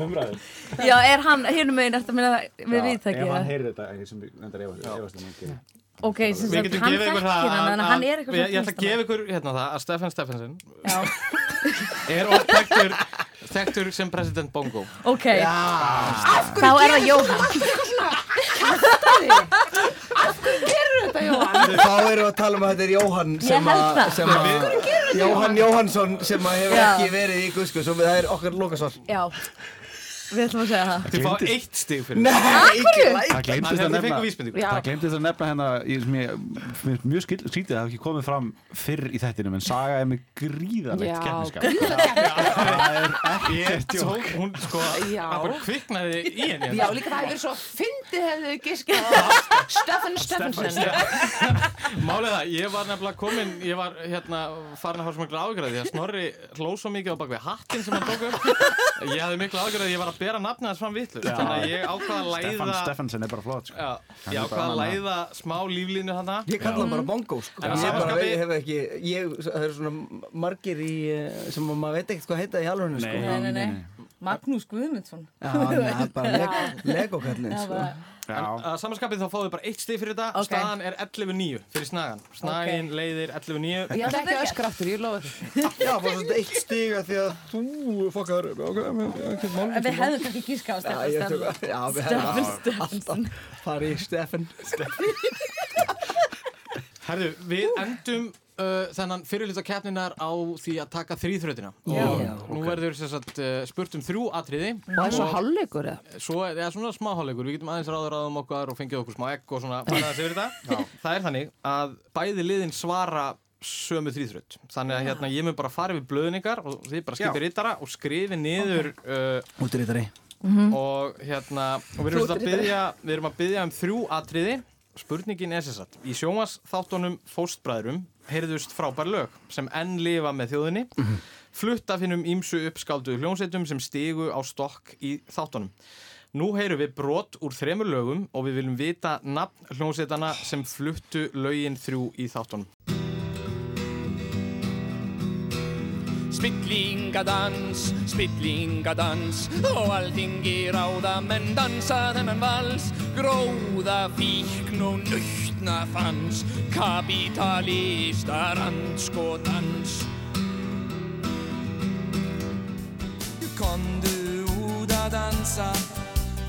umræðum Já, er hann, hérna meginn, ertu að við viðtækið? Ef hann heyrir þetta, ég sem endar efast um að gera Ok, sem Við sagt, hann þekkir hann, þannig að hann er eitthvað ég, ég ætla að gefa ykkur hérna það að Stefan Steffensen er oft þekktur, þekktur sem president Bongo. Ok, þá er það Jóhann. Þetta, Jóhann. Þá erum við að tala um að þetta er Jóhann sem held að, það. sem að, Jóhann? Jóhannsson sem að hefur ekki verið í Guðskus og það er okkar lokasvar. Já, við ætlum að segja það. Þið fá eitt stig fyrir Nei, ekki Það læk. glemdist Það að glemdist að nefna hérna mér mjög skil- skrítið að það hafi ekki komið fram fyrr í þettinum en Saga er með. Það er Ég tók, hún sko, það bara kviknaði í henni Já, líka það hefur svo fyndið hefðu giskað á Stefan Stefensen. Málið það, ég var nefnilega komin, ég var hérna farin að hafa svo miklu ágjörði því að Snorri hló svo mikið á bakvið hattin sem hann tók upp. Ég hafði miklu ágjörði að ég var að bera nafnið hans fram vitlu. Þannig að ég ákvaða að Stefan læða, Stefansen er bara flott sko. já, Hann ég ákvaða að læða smá líflínu hana. Ég kalla hann bara bongo, sko. En Ég bara veit- hef ekki, ég, það eru svona margir í, eh, sem að maður veit ekkert hvað heita í alveginu, sko. Nei, nei, nei. Magnús Guðmundsson. Já, það að samanskapið þá fáðu bara eitt stig fyrir þetta. Ok. Staðan er 11-9 fyrir snagan. Snagin leiðir 11-9. Ég ætla ekki að öskra aftur, ég lofa því. Já, bara svona eitt stiga því að þú fokkar, Við hefðum kannski gíska á við alltaf farið í Stefan. Herðu, við endum uh, þennan fyrirlita keppninar á því að taka þrýþrautina Já. og Já, nú verður sagt, uh, spurt um þrjú atriði. Og það er svo hálfleikur eða? Svo er það svona smá hálfleikur, við getum aðeins ráður ráðum okkar og fengið okkur smá egg og svona fara aðeins yfir þetta. Það er þannig að bæði liðin svara sömu þrýþraut. Þannig að hérna, ég mun bara fara við blöðningar og þið bara skipið rittara og skrifi niður uh, Útirittari. og hérna og við erum, sem sagt að byggja, við erum að byggja um þrjú atriði. Spurningin er sér satt í sjómas þáttunum fóstbræðrum heyrðust frábær lög sem enn lifa með þjóðinni. Flutt af hinnum ímsu uppskáldu hljómsveitum sem stigu á stokk í þáttunum. Nú heyrum við brot úr þremur lögum og við viljum vita nafn hljómsveitana sem fluttu lögin þrjú í þáttunum. Spillingadans, spillingadans og alþingi ráða menn dansa þennan vals. Gróða, fíkn og nöytn eignafans Kapitalista randskotans Komdu út að dansa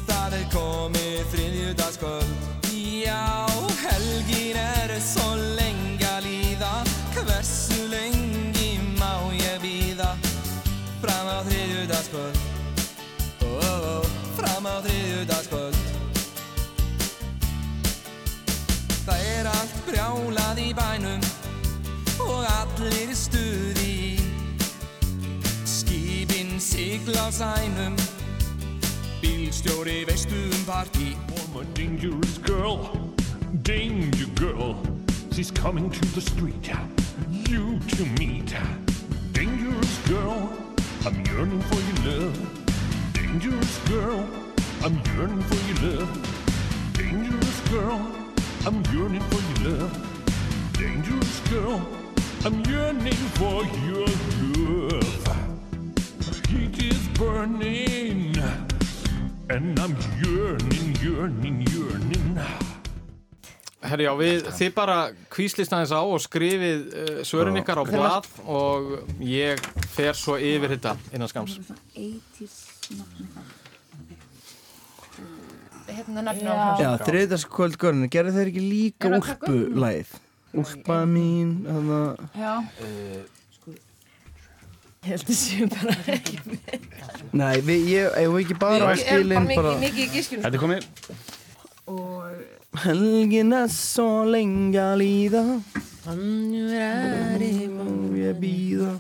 Það er komið þriðjudagskvöld. Já, helgin er svo lengi að líða Hversu lengi má ég býða Fram á þriðjudagskvöld. Oh, oh, Fram á þriðjudagskvöld brjálað í bænum Og allir í stuði Skipin sigla á sænum Bílstjóri veistu um partí I'm a dangerous girl, danger girl. She's coming to the street, you to meet. Dangerous girl, I'm yearning for your love. Dangerous girl, I'm yearning for your love. Dangerous girl, I'm yearning for your love. Dangerous girl, I'm yearning for your love. Heat is burning, and I'm yearning, yearning, yearning. Herri, já, við, þið bara kvíslist aðeins á og skrifið uh, svörin ykkar á blað og ég fer svo yfir þetta innan skams. Hérna á Já, hljómsveit. þriðdagskvöld görnir, gerðu þeir ekki líka Er það úlpu-læð? Úlpa mín, þannig að... Já. Ég held að séu bara ekki með. Nei, við, ég, ég ekki bara að skilin bara... mikið í gískjunum. Þetta er komið. Helgin er svo lengi að líða Hann er í og ég býða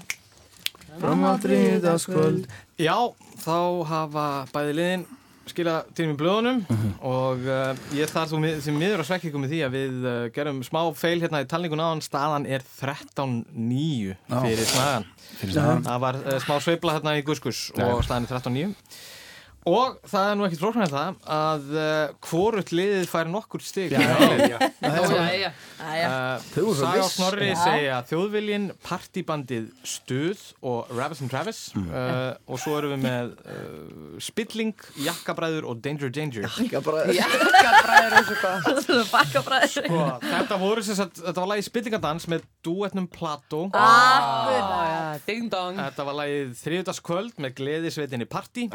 Fram á þriðdagskvöld Já, þá hafa bæði liðin skila til mér blöðunum og uh, ég þarf þú því miður að svekja ykkur með því að við uh, gerum smá feil hérna í talningun áðan. Staðan er 13-9 Já. fyrir snagan það var uh, smá sveifla hérna í Guskus og staðan er 13-9 og það er nú ekkert flóknar en það að uh, hvorut liðið fær nokkur Saga og viss. Snorri segja þjóðviljin, partibandið Stuð og Ravis and Travis uh, og svo erum við með uh, Spilling, Jakkabræður og Danger Danger. Jakkabræður. Jakkabræður. Sko, þetta voru sem sagt, þetta var lagið Spillingadans með duetnum Plato. Ah, ding dong. Þetta var lagið Þriðudagskvöld með Gleðisveitinni Party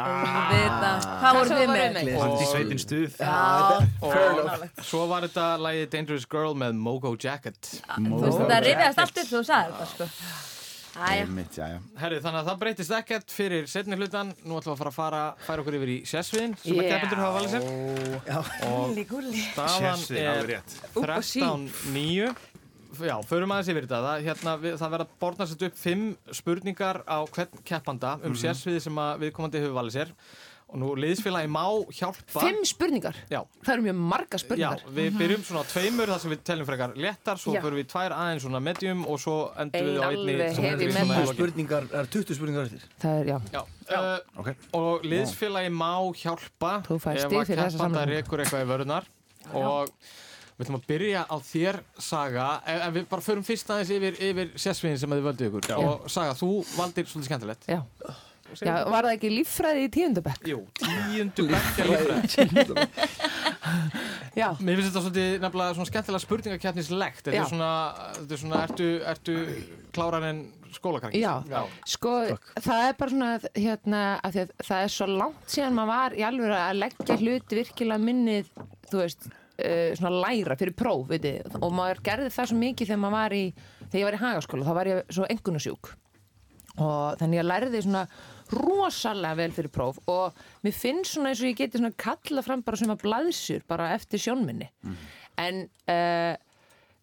Auðvitað. Hvað voru þið með? Partísveitin stuð. Já. og svo var þetta lagið Dangerous Girl með Mogo Jacket veist, þetta rifjast allt upp þú sagði þetta, sko. Herri, þannig að það breytist ekkert fyrir setni hlutan. Nú ætlum við að fara að fara, færa okkur yfir í sessviðin sem að keppendur hafa valið sér. Og staðan er rétt. Upp á sí. 13-9. Já, förum aðeins yfir þetta. Það, hérna, við, það verða borðnað sett upp fimm spurningar á hvern keppanda um Mhm. sérsviði sem að viðkomandi hefur valið sér. Og nú liðsfélagi má hjálpa. Fimm spurningar? Já. Það eru mjög marga spurningar. Já, við byrjum svona á tveimur þar sem við teljum frekar léttar, svo Já. förum við tvær aðeins svona medium og svo endum við á Ein einni alveg sem endur í metal. svona. Spurningar, það er 20 spurningar eftir Það er, já. Já, uh, okay. og liðsfélagi má hjálpa ef að fyrir þessa keppanda rekur eitthvað í vörunar og við ætlum að byrja á þér Saga, ef, ef við bara förum fyrst aðeins yfir, yfir sérsviðin sem að þið völdu ykkur og Saga, þú valdir svolítið skemmtilegt Já. Já, var það ekki líffræði í tíundabekk? Jú, tíundu bekk er líffræði Já. Mér finnst þetta svolítið nefnilega svona skemmtilega spurningakeppnislegt Þetta Já. er svona, þetta er svona, ertu, ertu klárar en skólakrangi Já, sko það er bara svona hérna að því að það er svo langt síðan maður var í alveg að leggja hluti virkilega minnið, þú veist uh, svona læra fyrir próf, veitir og maður gerði það svo mikið þegar maður var í þegar ég var í hagaskóla, þá var ég svo engunasjúk og þannig að lærði svona rosalega vel fyrir próf. Og mér finnst svona eins og ég geti svona kalla fram bara að blaðsjur bara eftir sjónminni. En uh,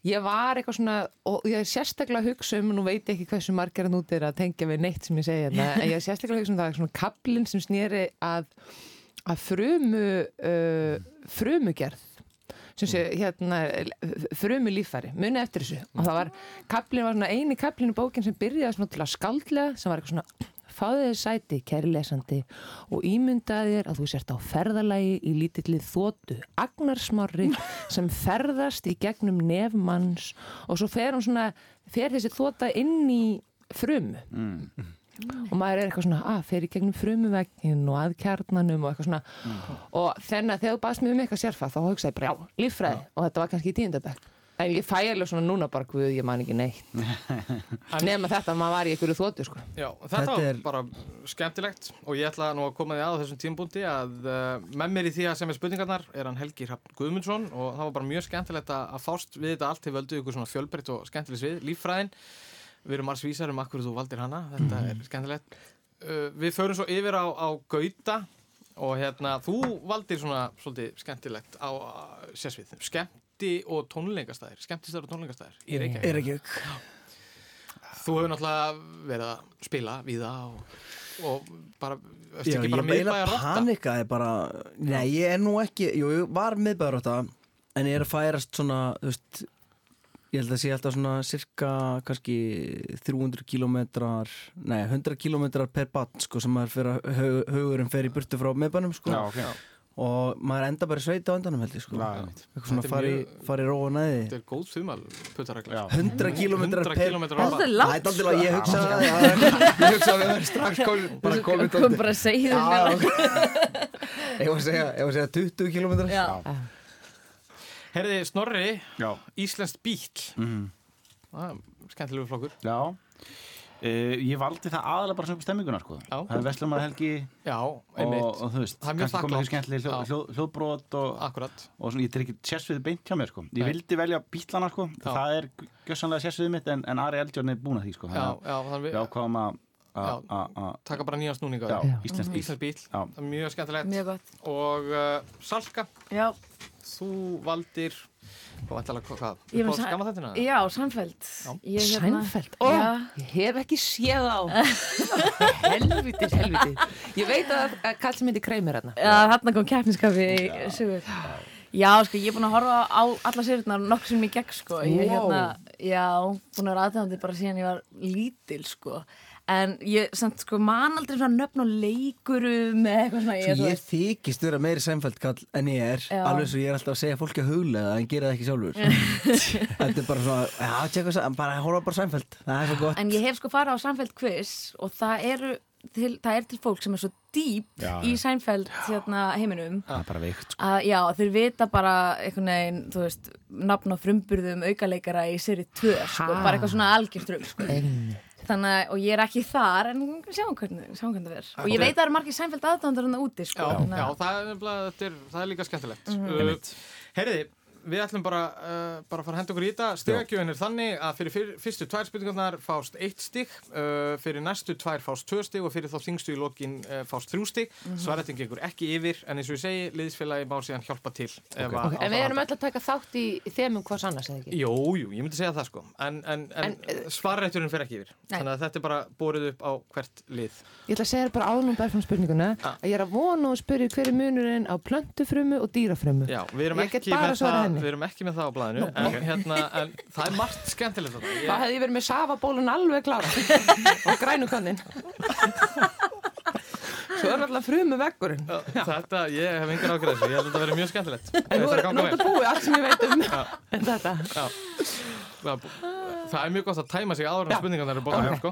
ég var eitthvað svona og ég er sérstaklega að hugsa um nú veit ég ekki hversu margar nút er að tengja við neitt sem ég segja hérna, en ég er sérstaklega að hugsa um það svona kaplinn sem snýri að að frumu uh, frumugerð sem sé hérna frumu líffæri, muni eftir þessu. Og það var, kaplinn var svona eini kaplinn í bókin sem byrjaði svona til að skaldlega sem var eitthvað svona fáðu þið sæti, kæri lesandi og ímyndaði þér að þú sért á ferðalagi í lítilli þóttu agnarsmári sem ferðast í gegnum nefmanns og svo fer hún svona fer þessi þóta inn í frumu. Mm. Og maður er eitthvað svona, að fer í gegnum frumuvegin og að kjarnanum og eitthvað svona. Og þannig að þegar þú baðst mér um eitthvað sérfað þá hugsaði ég bara, já, líffræði. Og þetta var kannski í tíundabæk en ég fæ alveg svona núna bara, guð, ég man ekki neitt. Nema þetta að maður var í einhverju þóttu sko. Já, þetta, Þetta var er- bara skemmtilegt. Og ég ætla nú að koma því að á þessum tímbúndi að uh, með mér í því að sem er spurningarnar er hann Helgi Hrafn Guðmundsson. Og það var bara mjög skemmtilegt að, að fást við þetta allt. Til völdu ykkur svona fjölbreytt og skemmtileg svið, líffræðin við erum alls vísar um akkur þú valdir hana. Þetta Mhm. er skemmtilegt. Uh, við förum svo yfir á, á Gauta og hérna, þú valdir svona svolítið skemmtilegt á sérsvið, skemmti og tónleikastæðir skemmtistar og tónleikastæðir í Reykjavík. Er ekki Þú hefur náttúrulega verið að spila við það og, og bara, Já, ég beila panikaði bara Nei, ég er nú ekki Jú, ég var miðbæður á þetta En ég er að færast svona, þú veist Ég held að sé alltaf svona cirka kannski 300 kilometrar Nei, 100 kilometrar per bann sko, sem maður fyrir að hug, hugurinn fer í burtu frá miðbænum sko. Já, ok. og maður enda bara í sveita á endanum held ég sko. Já, eitthvað svona Þetta fari, mjög- fari róa næði Þetta er góð þumal puttaregla 100 kilometrar 100 per Það barn. er langt, sko. Það er ég hugsa það já, Ég hugsa að við verðum strax komin bara Þú komin kom bara að segja Já, ok. Ég var að segja, ég var að segja 20 kilometrar Já. Herði Snorri, Já. Íslenskt bíl Mhm. Það er skemmtilegu flokkur Já Uh, ég valdi það aðalega bara sem stemminguna sko. Það er Vestlumar Helgi Já, og, einmitt. og þú veist, Það er mjög kannski komið því skemmtileg hljóð, hljóð, hljóðbrot og, Akkurat. og svona, ég er ekki sérsvið beint hjá mér sko. ég Nei. vildi velja bílana sko. Það er gjössanlega sérsviðið mitt en, en Ari Eldjórn er búin að því sko. Já, já, þannig við ákváðum að Taka bara nýjan snúning á Já, því. íslenskt bíl. Bíl Já. Það er Mjög skemmtilegt Mjög gott. Og uh, Salka Já. Þú valdir Hvað vantalega hvað? Ég Hvað mun skamma þetta? Já, Sænfeld Ég, hérna- Sænfeld, ó, Já. ég hef ekki séð á helvitis, helvitis ég veit að, að kall sem heitir Kramer hérna. Já, þarna kom keppniskafi í sigur Já, sko, ég er búin að horfa á alla sérurnar nokkur sem ég gegn, sko. Ég, hérna, Já, búin að vera aðdæmandi bara síðan ég var lítil, sko En ég, samt, sko, man aldrei svona nöfn og leikurum eða eitthvað svona Svo þú ég veist- þykist vera meiri sænfældkall en ég er Já. alveg svo ég er alltaf að segja fólki að huglega en gera það ekki sjálfur Þetta er bara svona, já, tjekka það bara horfa bara sænfæld, það er svo gott En ég hef sko farið á Sænfeld quiz og það eru til, það er til fólk sem er svo dýp Já, í já. Sænfeld hérna, heiminum það er bara veikt sko. að já, þeir vita bara einhvern veginn, þú veist, nafn á frumburðum aukaleikara í seri 2 sko, bara eitthvað svona algjörström sko. Þannig að, og ég er ekki þar en sjáum hvernig, sjáum hvernig það er og ég veit að það eru margir Sænfeld aðdóndar hann úti sko, Já, já að- það, er, það er líka skemmtilegt. Mhm. uh, Herriði, við ætlum bara, uh, bara að fara að henda okkur í þetta. Stegagjöfin er þannig að fyrir fyr, fyrstu tvær spurningarnar fást eitt stig uh, fyrir næstu tvær fást tvö stig og fyrir þá þingstu í lokin uh, fást þrjú stig. Mhm. Svareting gengur ekki yfir en eins og ég segi, liðsfélagi má síðan hjálpa til ef að- Ok, á En við erum öll að taka þátt í þemum hvers annars, eða ekki? Jú, jú, ég myndi segja það sko. En, en, en, svarrætturinn fer ekki yfir. Nei. Þannig að þetta er bara borið upp á hvert lið. Ég ætla að segja bara áðunum bara frá spurninguna að ég er að vona og spyrja hver er munurinn á plöntufrumu og dýrafrumu. Já, við erum, ekki með, það. Við erum ekki með það á blæðinu en, ok. hérna, en það er margt skemmtilegt. Það Ég- hefði verið með safabólun alveg klára og grænukannin Svo er alltaf frumu veggurinn Þetta, ég hef engar ákveð þessu, ég held að þetta verið mjög skemmtilegt En Þetta er vel. þetta búið allt sem ég veit um. En þetta Já. Það, það er mjög gott að tæma sig áður en spurningarnar eru bóðar Ok. sko.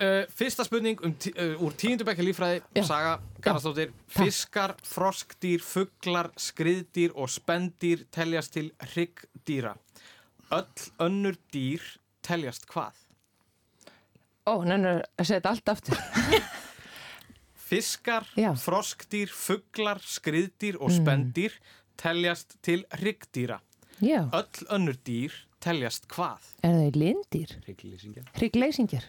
Uh, Fyrsta spurning um, uh, úr tíundubekki líffræði Saga Garðarsdóttir Fiskar, froskdýr, fuglar, skriðdýr og spendýr teljast til hryggdýra Öll önnur dýr teljast hvað? Ó, nennur að segja þetta allt aftur Fiskar, froskdýr, fuglar, skriðdýr og Mm. spendýr teljast til hryggdýra. Já. Öll önnur dýr teljast hvað? Er það lindýr? Hryggleysingar Hryggleysingjar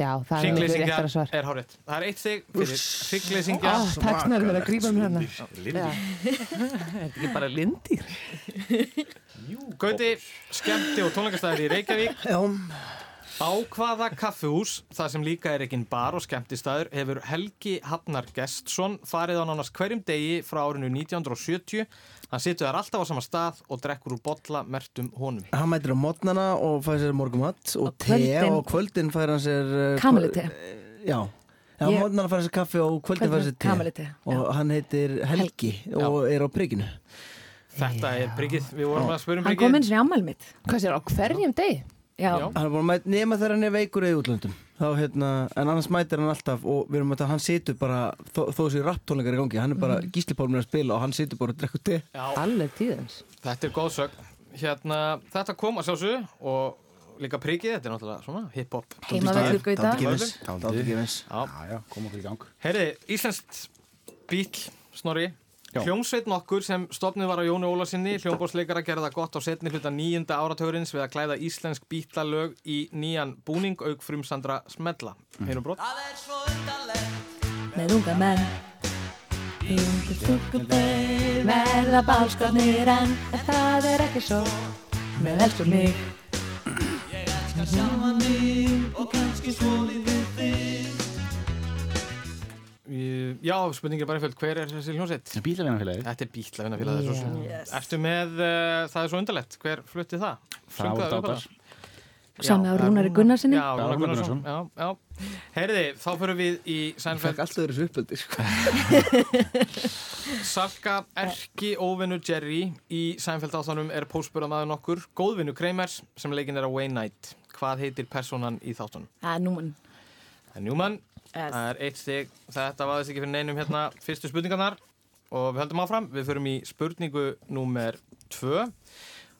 Já, það er miklu Hryggleysingjar réttara svar er hárið. Það er eitt stig fyrir hryggleysingjar. Ó, takk snarlega fyrir að grípa mér hana Lindir. Er þetta ekki bara lindýr? Gauti, skemmti og tónleikastæðir í Reykjavík. Já. Á hvaða kaffihús, það sem líka er ekki bar og skemmtistæður, hefur Helgi Hafnar Gestsson farið á nánast hverjum degi frá árinu 1970. Hann situr þar alltaf á sama stað og drekkur úr bolla mertum honum. Hann mætir á mótnana og fær sér morgumatt og te kvöldin- og kvöldin fær hann sér uh, Kamillute. kvöld- Já, já Ég- mótnana fær sér kaffi og kvöldin fær sér te. Kamillute, og hann heitir Helgi og er á priginu Þetta er Bryggið, við vorum að spura um Hann kom eins og í ammæli mitt. Hvað sér, á hverjum degi? Já. Hann er búin að mæta nema þegar hann er veikur eða í útlöndum þá, hérna, En annars mætir hann alltaf og við erum að hann situr bara þó, þó þessi rapptónleikar í gangi hann er bara Mhm. Gísli Pálmur að spila og hann situr bara og drekkur te Alveg tíðans Þetta er góð sög. Hérna, þetta kom að sjálfsög og líka prikið, þetta er náttúrulega svona hip-hop. Já, koma okkur í gang. Herri, Íslenskt bíl, Snorri. Hljómsveit nokkur sem stofnið var á Jóni Ólarsinni, hljómbórsleikara gerði það gott á setni hluta nýjunda áratugurins við að klæða íslensk bítlalög í nýjan búning auk frumsandra smella. Heyrum brot. Með unga menn. Í ungu stúkubeir Verða bálskotnir en það er ekki svo. Með elstur mig. Sjálfa mig og kannski svolítið Já, spurningin er bara einföld, hver er þessi hljómsveit? Bílavinnafélagið. Þetta er bílavinnafélagið, svo sem. Yes. Ertu með, uh, það er svo undarlegt, hver flutti það? Það Sungu voru upp á það? Það er Rúnari Rúnar- Gunnarsinni. Já, Rúnar Rúnar Gunnarsson. Já, já. Herði, þá fyrir við í Seinfeld. Fekk alltaf þessu uppöldi sko. Salka Erki óvinnu Jerry í Seinfeld áttanum er pósburðamaður nokkur góðvinnu Kreimers sem leikin er á Wayne Knight. Hvað heitir personan í þáttunum? Það er núman Það er Newman, Yes. það er eitt stig, þetta vaðist ekki fyrir neinum hérna fyrstu spurningarnar og við höldum áfram, við förum í spurningu númer tvö.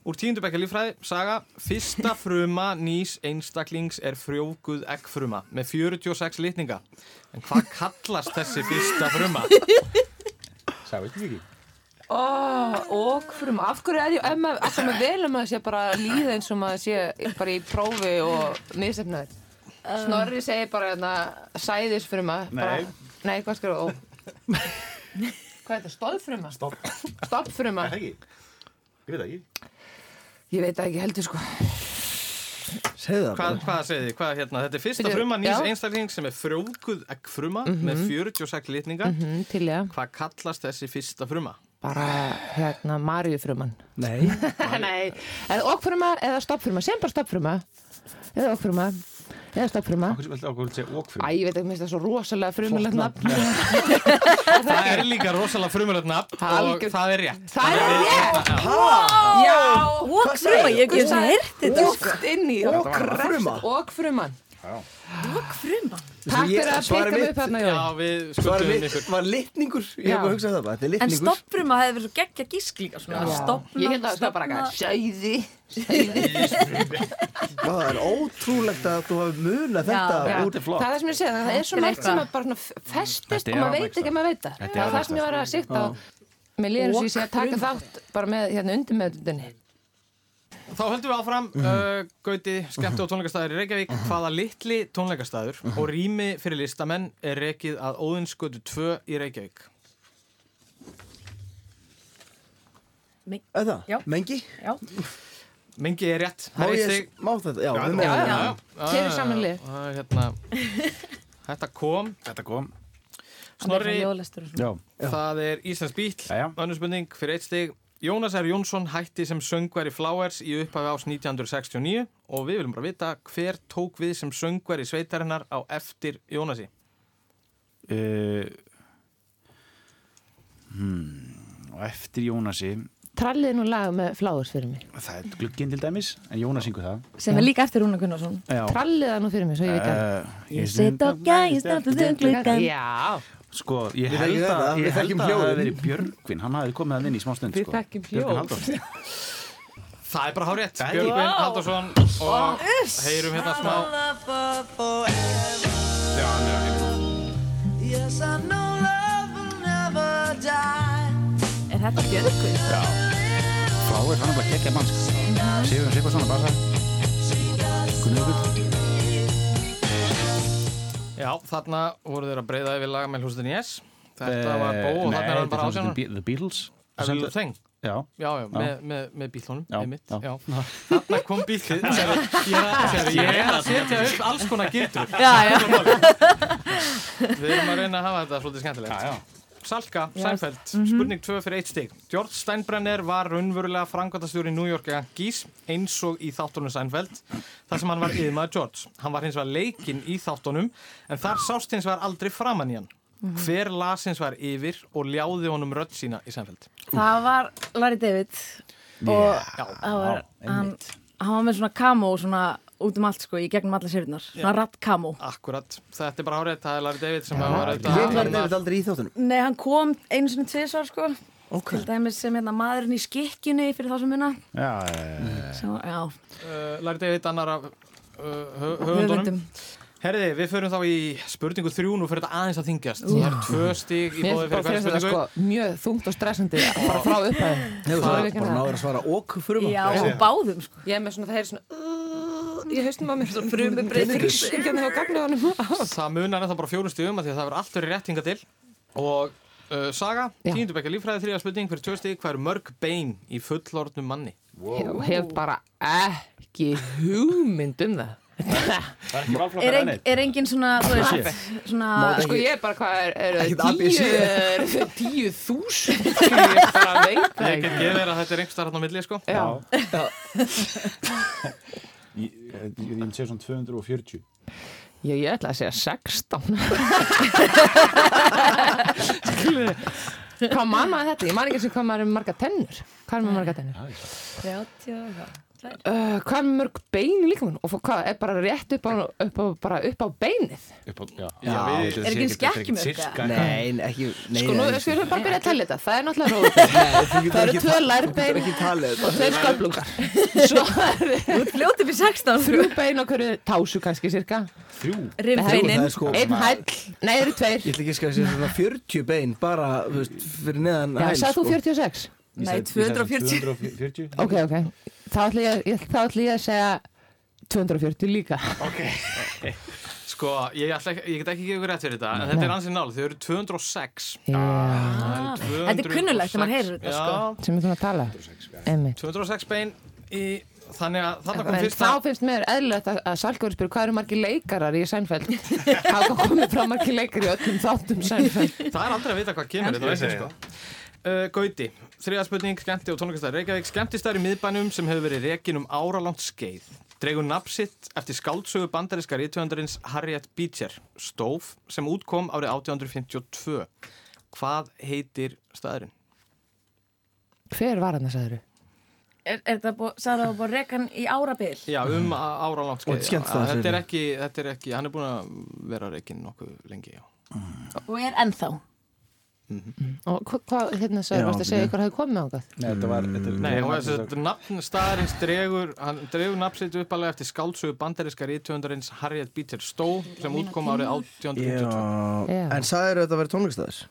Úr tíundu bekka líffræði, saga, fyrsta fruma nýs einstaklings er frjókuð eggfruma með 46 litninga. En hvað kallast þessi fyrsta fruma? Sæði ekki ekki. Ó, og fyrir maður, af hverju er ég, ef maður, alltaf maður vel að sé bara líða eins og maður sé bara í prófi og miðsefnaður. Snorri segir bara hérna, sæðis fyrir maður. Nei. Nei, hvað skrifa, ó. Hvað er þetta, stóðfruma? Stopp. Stoppfruma? Það ekki. Ég veit ekki. Ég veit það ekki heldur, sko. Segðu það Hvað, bara hvað segið þið? Hvað, hérna, þetta er fyrsta Bíddu, fruma nýs já. einstakling sem er frjókuð eggfruma með 46 litninga. Mm, til ég. Hvað kallast þessi fyrsta fruma? Bara, hérna, Maríufruman. Nei Nei, er það okkfruma eða stoppfruma? Sem bara stoppfruma. Eða okkfruma. Eða stoppfruma. Okkur okkur segja okfrum. Æ, ég veit ekki, mér finnst það svo rosalega frumulegt nafn. Það er líka rosalega frumulegt nafn og Algjör- það er rétt. Það er rétt! Já. Já! Og fruma, ég hef ekki einu sinni heyrt þetta, sko. Ókt inn í. Okkfruma? Okkfruman. Og fruma Takk fyrir að pikka mig upp hérna, Já, Jón. var litningur Ég hef bara hugsað það bara, þetta er En stoppfruma hefði verið svo geggja gísk líka Ég held að það var bara eitthvað Sæði. Það er ótrúlegt að þú hafi munað þetta Já. úr flott. Það er það sem ég segja, það er svo margt sem að bara svona festist og maður veit ekki að maður veit það. Það er það sem ég var að sikta á. Mér líður eins og ég sé að taka þátt bara með hérna undir meðutunni. Þá höldum við áfram, uh, Gauti, skemmtu og tónleikastæður í Reykjavík. Hvaða litli tónleikastæður og rými fyrir listamenn er rekið að Óðinsgötu 2 í Reykjavík? Já. Mengi? Já, Mengi er rétt. Má Það er ég, stig. má þetta? Já, við Já, meðum já. það Hér saman lið. Það er hérna, þetta kom. Þetta kom. Snorri, það er Íslands bíl. Spurning fyrir eitt stig. Jónas R. Jónsson hætti sem söngveri Flowers í upphafi ás 1969 og við viljum bara vita hver tók við sem söngveri sveitarinnar á eftir Jónasi. Uh, hmm, og eftir Jónasi, Trallið nú lag með flowers fyrir mig. það er glugginn til dæmis, en Jónas syngur það. Sem er líka eftir Rúna Gunnarsson. Trallið það nú fyrir mig, svo ég veit það. Uh, Ég sit og gæst aftur þau gluggan Já, Sko, ég Við held að, það hefði verið Björgvin, hann hafði komið að inn í smá stund, Við sko. þekkjum Björgvin hljóð. Það er bara hár rétt. Björgvin. Haldursson og heyrum hérna smá. Já, hann er Er þetta Björgvin? Já. Flowers, hann er bara geggja mann, sko. Sigur Sigvarsson að basa. Gunnar Gull. Já, þarna voru þeir að breyða yfir laga með hlústin Yes. Þetta Eh, var bó og þarna er hann bara þetta er ásjónar. The Be- The Beatles. Já. Já, já, með, með, með bílunum. Þarna kom sérðu, ég, er- er að setja upp alls konar gildur. Já, já. Við erum að reyna að hafa þetta svolítið skemmtilegt. Já, já. Salka, Já. Seinfeld, spurning 2 fyrir eitt stig. George Steinbrenner var raunverulega frangvandastjóri New York Yankees eins og í þáttunum Seinfeld þar sem hann var yfirmaður George. Hann var hins vegar leikinn í þáttunum en þar sást hins vegar aldrei framann í hann. Hver las hins vegar yfir og ljáði honum rödd sína í Seinfeld? Það var Larry David og Já, það var, hann, hann var með svona camo svona út um allt sko, í gegnum alla sérurnar. Svona rattkamo Akkurat, þetta er bara hárið, það er Larry David sem Já. var auðvitað Ég var David aldrei í þáttunum Nei, hann kom einu sinni tvisvar sko. Ok. til dæmis sem hérna maðurinn í skikkjunni fyrir þá sem muna Já, já, já. Já. uh, Larry David, annar af uh, hö- höfundunum. Herði, við förum þá í spurningu þrjú nú fyrir þetta aðeins að þingjast Það er tvö stig í bóði fyrir hverja þetta spurningu. sko mjög þungt og stressandi bara frá upphæði Hefur það bara náður að svara okk fruma Já, og báðum sko. Ég er með svona, það er svona Ég haustum á mér. Þrýsingjarni á gagnuðanum Það munar ennþá bara fjórum stigum af því að það verður allt verið rétt hingað til. Og uh, Saga, tíundu bekka líffræði þriða spurning fyrir tvö stig Hvað eru mörg bein í fullorðnum manni? Ég hef bara ekki hugmynd um það. Það er ekki Er, ein, er engin svona, veist, svona Sko ég er bara hvað er, er tíu, er þúsund? Ég get gefið þér að þetta er einhverstaðar hann á milli sko. Já. Ég ég- myndi segja svona 240 Já, ég ætla að segja 16 Skilur Hvað mann maður þetta? Ég man ekki sem hvað maður er marga tennur Hvað er með marga tennur? 30 og eitthvað. Uh, hvað er mörg bein í líkamann? Og hvað er bara rétt upp á, upp á, bara upp á beinið? upp á, já, Já, við- Er ekki skekkjumörk, Sirka Nei, ekki nei, Sko nú nei, við bara byrja að tella þetta. Það er náttúrulega þú Það eru tvö lærbein og tveir sköflungar. Svo er Þú ert fljótið fyrir 16 þrjú bein og hverju tásu kannski cirka Þrjú. Rifbeinin Það er sko Einn hæll, nei það eru tveir. Ég ætla ekki að segja svona 40 bein bara, fyrir neðan Já, hæl, sagði þú sko. 46? Nei, 240 240 Ok, ok. Þá ætla ég, ég, þá ætla ég að segja 240 líka. Sko, ég, ætla, ekki- ég get ekki gefið ykkur rétt fyrir þetta En þetta er ansið nál, þau eru 206 Já, Þetta er kunnulegt þegar maður heyrir þetta, sko. Sem svona að tala. Emmi 206 bein í Þannig að þarna kom En fyrsta þá finnst mér eðlilegt að, að Salkóri spyr hvað eru margir leikarar í Sænfeld Hafa komið frá margir leikar í öllum þáttum Sænfeld Það er aldrei að vita hvað kemur þetta veist, sko. uh, Gauti, þriða spurning skemmti og tónleikastæður Reykjavík skemmtistæður í miðbænum sem hefur verið rekin um áralangt skeið dregur nafsitt eftir skáldsögu bandaríska rítvöndarins Harriet Beecher Stóf sem útkom árið 1852 Hvað heitir staðurinn? Hver var hann að sagður? Er, er þetta búið, sagði það búið rekan í árabil? Já, um áralangt Og skeið þetta, er ekki, þetta er ekki, hann er búin að vera rekin nokkuð lengi já. Og er ennþá? Og hvað, hva, hérna Já, varst að segja ykkur hafði komið á það? Nei, þetta var þetta er- Nei, og þess að nafn staðarins dregur, hann dregur nafnsitt uppalega eftir skáldsögu bandaríska rítvöndarins Harriet Beecher Stowe sem útkom árið 1852. Já, Já. en sagður þetta að vera tónleikastæður?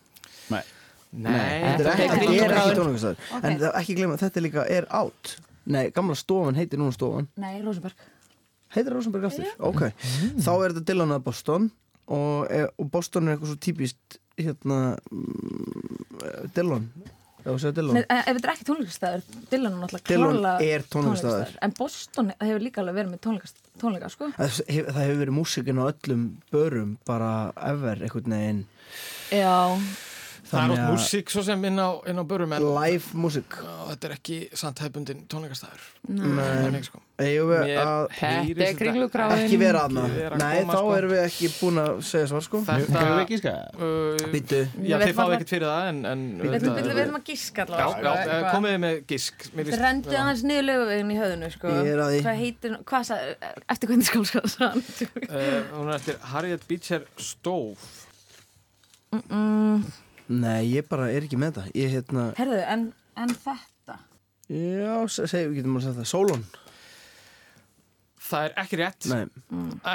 Nei, Nei, Þetta er Þetta ekki, er er ekki gráður. tónleikastæður Ok. En það- ekki glemma, þetta er líka er átt Nei, gamla stofan heitir núna stofan Nei, Rosenberg. Heitir Rosenberg aftur? Ok, þá er þetta Dylan að Boston og, e- og Boston er eitthvað svo típist hérna mm, Dylan Nei, ef þetta er ekki tónleikastæður, Dylan er náttúrulega er tónleikastaður. En Boston hefur líka alveg verið með tónleikast, tónleika, sko. Það hef- það hefur verið músikin á öllum börum bara ever einhvern veginn. Já, það er að- músík svo sem inn á, inn á börum en live músik Já, þetta er ekki samt hefbundin tónleikastæður. Sko. Þetta er þetta kringlugráin ekki vera aðna Nei, koma, þá sko. erum við ekki búin að segja svar sko Þetta, við ekki Við þið ætlum ekkert fyrir það en, en við ætlum að gíska Já, allavega. já, sko, eh, komið með líst- Rendu aðeins niður löguveginn í höfðinu, sko. Er. Hvað heitir, eftir hvernig skálskað sann? Eh, Hún er eftir Harriet Beecher Stowe. Mm, Nei, ég bara er ekki með það Ég hérna, herðu, en, en þetta? já, se- segjum við getum að segja það Solon Það er ekki rétt. Nei,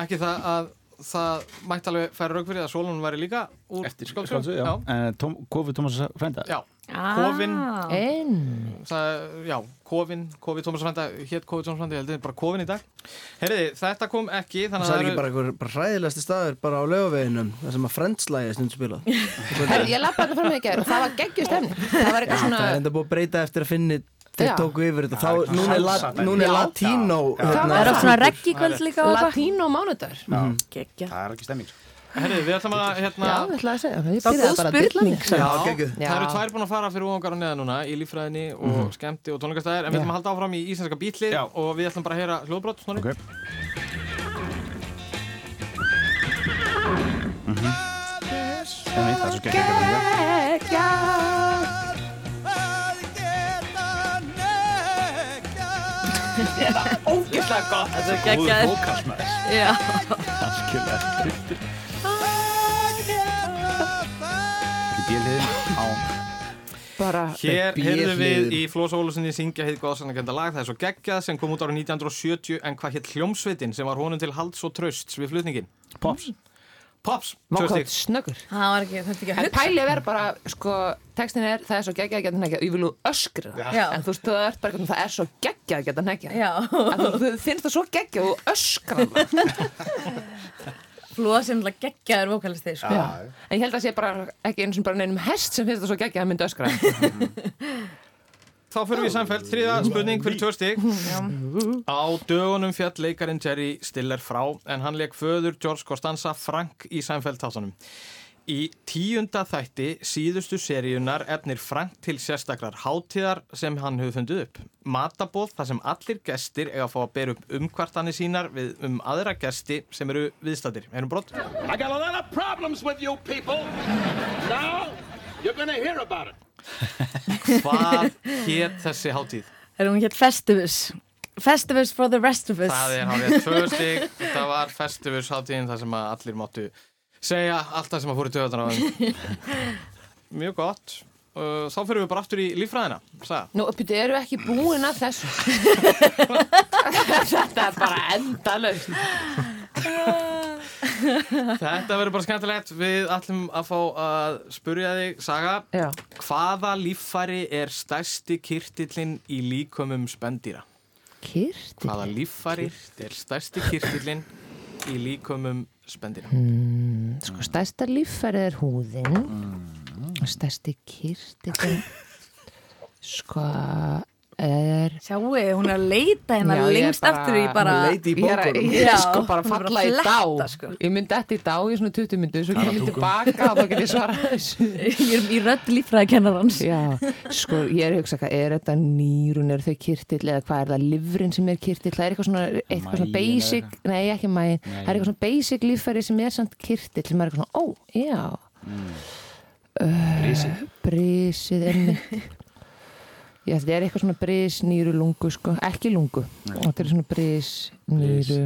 Ekki það að það mætti alveg færa rauk fyrir að Solon væri líka Eftir skáldsögu. skáldsögu, já. En Tom, Kofi Tómas Frænda? Já, Ah. Kofinn. En það, já, Kofin, Kofi Tómas Frænda, hétt Kofi Tómas Frænda, ég held að þetta er bara Kofin í dag. Herriði, þetta kom ekki, þannig það að er það ekki bara einhver bara hræðilegasti staður bara á laugaveginum Það sem að Friends-lægi er stund spilað Herri, ég lappa þetta fram með ekki það var geggjur stemning Það var eitthvað Það er svona enda búið að breyta eftir að finni Þeir Já. tóku yfir þetta Það er núna er, er Já. latínó Já. hérna, Það er svona reggikvöld líka latínó mánudagur Gekkja. Það er ekki stemming. Herriði, við ætlum að, hérna, Já, ég ætla að segja það Ég Það byrjaði bara að dilla spurning, mig Já, geggjuð. Já. það eru tvær búin að fara fyrir óangar og neða núna í líffræðinni og skemmti og tónleikastæðir en við ætlum að halda áfram í íslenska bítlið Já. og við ætlum bara að heyra hljóðbrot Snorri. Ok. Einmitt, Það er svo skemmt Gekkja Ógeðslega gott Þetta er Góður geggjaður. bókasmaður. Já. Algjörlega trilltur. Þetta er Bara Hér heyrðum við í Flós Ólusinni syngja heit góðsannakenda lag, það er svo geggjað sem kom út árið 1970 en hvað hétt hljómsveitin sem var honum til halds og trösts við flutningin? Pops. Pops, Má tvö hvað stig. snöggur Það var ekki, þetta ekki að En hugsa. pælið er bara, sko, textin er það er svo geggjað að geta nekja, ég vil þú öskra það Já. en þú veist, það er bara hvernig það er svo geggjað að geta nekja Já. en þú, þú finnst það svo geggjað og þú öskra það Flúa sem náttúrulega geggjaður vokalisti, sko. Já. en ég held að sé bara ekki eins og bara neinum hest sem finnst það svo geggjað að myndi öskra Þá fyrir við í samfelt, þriða spurning fyrir tvö stig. Á dögunum fjall leikarin Jerry Stiller frá en hann leik föður George Costanza Frank í Seinfeld þáttunum. Í tíunda þætti síðustu seríunar efnir Frank til sérstakrar hátíðar sem hann hefur fundið upp. Matabóð þar sem allir gestir eiga að fá að bera upp umkvartanir sínar við um aðra gesti sem eru viðstættir. Erum brott? I got a lot of problems with you people. Now, you're gonna hear about it. Hvað hétt þessi hátíð? Er hún hér Festivus. Festivus for the rest of us. Það er hárið tvö stig, þetta var Festivus hátíðin þar sem að allir máttu segja allt það sem að fóru töðan á þeim. Mjög gott. Uh, Þá fyrir við bara aftur í líffræðina. Saga. Nú, uppbyttu, eru ekki búin að þessu Þetta er bara endalaust Þetta verður bara skemmtilegt. Við ætlum að fá að spurja þig, Saga. Já. Hvaða líffæri er stærsti kirtillin í líkömum spendýra? Kirtill? Hvaða líffæri er stærsti kirtillin í líkömum spendýra? mm, Sko, stærsta líffærið er húðin. Og stærsti kirtillin Sko, er Sjáu, hún er að leita ég er lengst aftur í bara... Leiti í bókunum. Ég er sko bara falla í dá. Sko. Ég myndi eftir í dá í svona 20 myndu svo Tala kem ég tilbaka og þá get ég svara þessu Ég er í rödd líffræðikennarans Já, sko ég er að hugsa hvað, er þetta nýrun, er þau kirtill eða hvað er það livrin sem er kirtill það er eitthvað svona, eitthvað svona basic nei ekki Nei. það er eitthvað svona basic líffæri sem er samt kirtill sem er eitthvað svona, ó, já Brisið. Brísið er mitt Já, þetta er eitthvað svona brís, nýru, lungu sko, ekki lungu. Nei. þetta er svona brís, nýru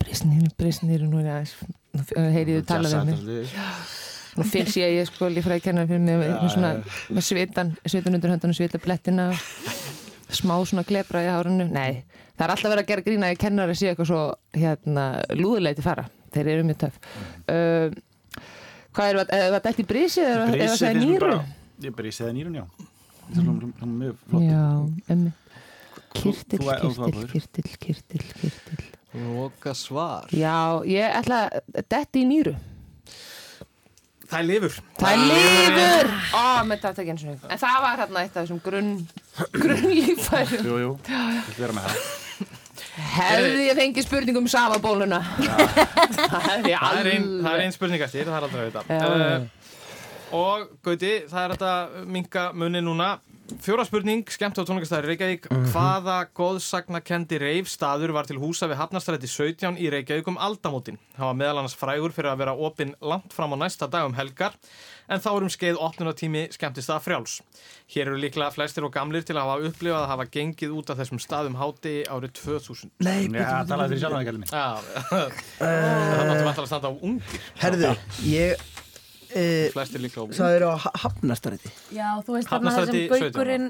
brís, nýru, brís, nýru nú er ég aðeins, nú heyriðu tala við mig. Nú finnst ég að ég sko líffræði kennar fyrir mig með, svona með svitan, svitan undir höndunum, svita blettina smá svona klepra í hárunu nei, það er alltaf verið að gera grína að kennar að sé eitthvað svo hérna lúðuleiti fara, þeir eru mjög töf uh, hvað er það dætt í brísi eða það er nýru? Ég brísið eða nýrun, já. Er þú- kirtill, kirtill, kirtill, kirtill Loka svar. Já, ég ætla að detti í nýru Það er lifur. Það er lifur! Ó, með þetta ekki eins og En það var hérna eitt af þessum grunn grunnlífærum Jú, jú. Þetta vera með það. Hefði ég fengið spurning um samabóluna Það er ein, alveg það er ein spurning eftir, það er aldrei að Já. vita. Uh, og Gauti, það er þetta minga munni núna. Fjóra spurning, skemmt á tónleikastæðir Reykjavík. Hvaða góðsagnakendi reifstaður var til húsa við Hafnarstræti 17 í Reykjavík um aldamótin? Það var meðal annars frægur fyrir að vera opinn langt fram á næsta dag um helgar, en þá er um skeið opnunatími skemmtist það frjáls. Hér eru líklega flestir og gamlir til að hafa upplifað að hafa gengið út af þessum staðum háti árið 2000. Nei, Já, talaði fyrir sjálfan það, kallið minn. Já, það máttum alltaf að standa á ungir. Herðu, ég e, Flestir líklega á Það eru á Hafnastræti Já, þú veist þarna Hafnarstræti þessum gaukurinn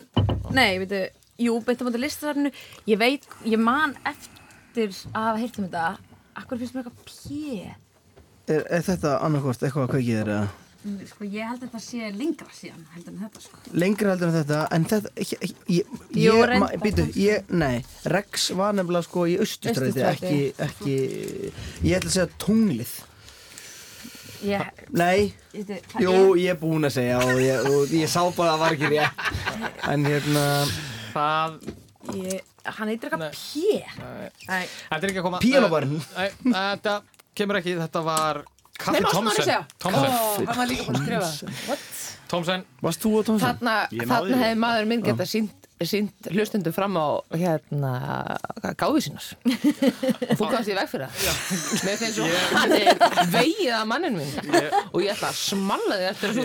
Nei, veitu, jú, beintum á þetta listasafninu. Ég veit, ég man eftir að hafa heyrt um þetta. Akkur finnst mér eitthvað pjö Er, er þetta annarkvort eitthvað að kveikið þér eða? Sko, ég held að þetta sé lengra síðan heldur en þetta, sko. Lengra heldur en þetta En þetta, ég, ég, ég, Jú, ég, reyndar ma- býtu, ég, nei Rex var nefnilega sko í Östustræti ekki, ekki Ég ætla að segja tunglið Ég, Nei, jú, ég er búinn að segja og ég, og ég sá bara að það var ekki rétt. En hérna Það ég, Hann heitir eitthvað pjö Nei, Þetta er ekki að koma Píanóbarinn. Nei, Þetta kemur ekki, þetta var Kaffi Nei, að að það. What? Thomsen. Varst þú og Thomsen? Þarna, þarna hefði maður minn geta sínt sínt hlustundum fram á hérna gáði sínar. Og þú komst í veg fyrir það. Mér finnst svo hann er vegið að manninn minn og ég ætla að smalla þig eftir þessu.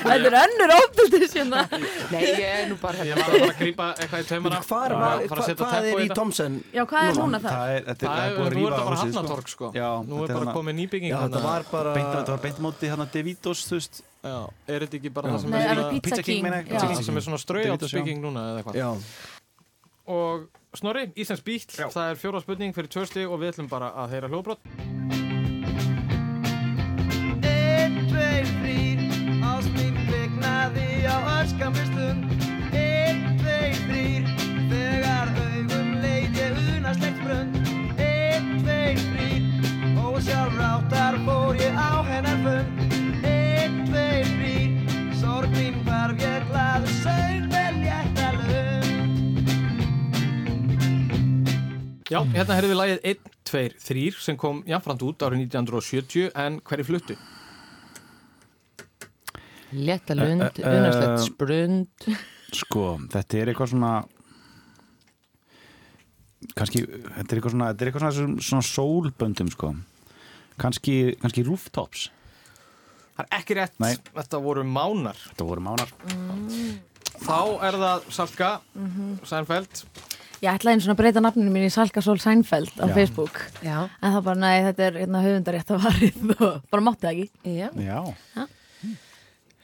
Þetta er önnur hérna Nei, ég er nú bara Ég var bara að grípa eitthvað í taumana. Að að hvað tempo er í þetta. Thomsen? Já, hvað er núna. það? Það er, þetta Það búið að rífa húsið, Hafnatorg sko. Já, Nú er bara komið nýbygging þetta var bara beint, þetta var beint móti hérna Devitos, þú veist Já, er þetta ekki bara Já. það sem Nei, er svona- Pizza King? meina ég. Já. Já, sem er svona Doritos, já. straujátsbygging núna eða eitthvað Já, Og Snorri, Íslands bíl, það er fjóra spurning fyrir tvö stig og við ætlum bara að heyra hljóbrott Einn, tveir, þrýr, ást mín kviknaði á stund. Einn, tveir, þrýr, þegar augum leit ég unaslegt brund. Einn, tveir, þrýr, ósjálfráttar fór ég á hennar fund. Mín hvarf ég glaður söng vel létta lund. Já, hérna heyrðum við lagið 1, 2, 3 sem kom jafnframt út árið 1970 en hverju fluttu? Léttalund, Eh, eh, unaslegt eh, sprund Sko, þetta er eitthvað svona kannski, þetta er eitthvað svona þetta er eitthvað svona, svona, svona sólböndum sko kannski, kannski rooftops Það er ekki rétt, Nei. þetta voru mánar. Þetta voru mánar. Þá er það Salka, Sænfeld Ég ætlaði einu svona að breyta nafninu mín í Salka Sól Sænfeld á Já. Facebook. Já, En það bara, nei, þetta er hérna, höfundarétt að varið og bara mátti það ekki. Já. Já,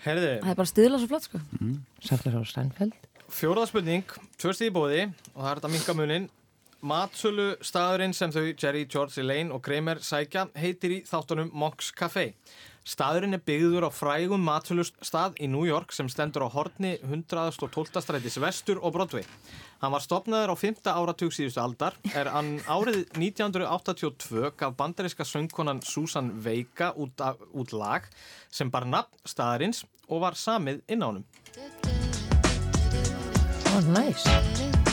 Herði, Það er bara stuðla svo flott, sko. Salkar á Steinfeld fjóraða spurning, tvö stíð í bóði og það er þetta minkamunin Matsölu staðurinn sem þau Jerry, George, Elaine og Kramer sækja heitir í þáttunum Monk's Café. Staðurinn er byggður á frægum matsölu stað í New York sem stendur á horni 112. strætis vestur og Broadway. Hann var stopnaður á 5. áratug síðustu aldar, er hann árið 1982 gaf bandaríska söngkonan Susan Vega út, út lag sem bar nafn staðarins og var samið inn á honum. Ó, næs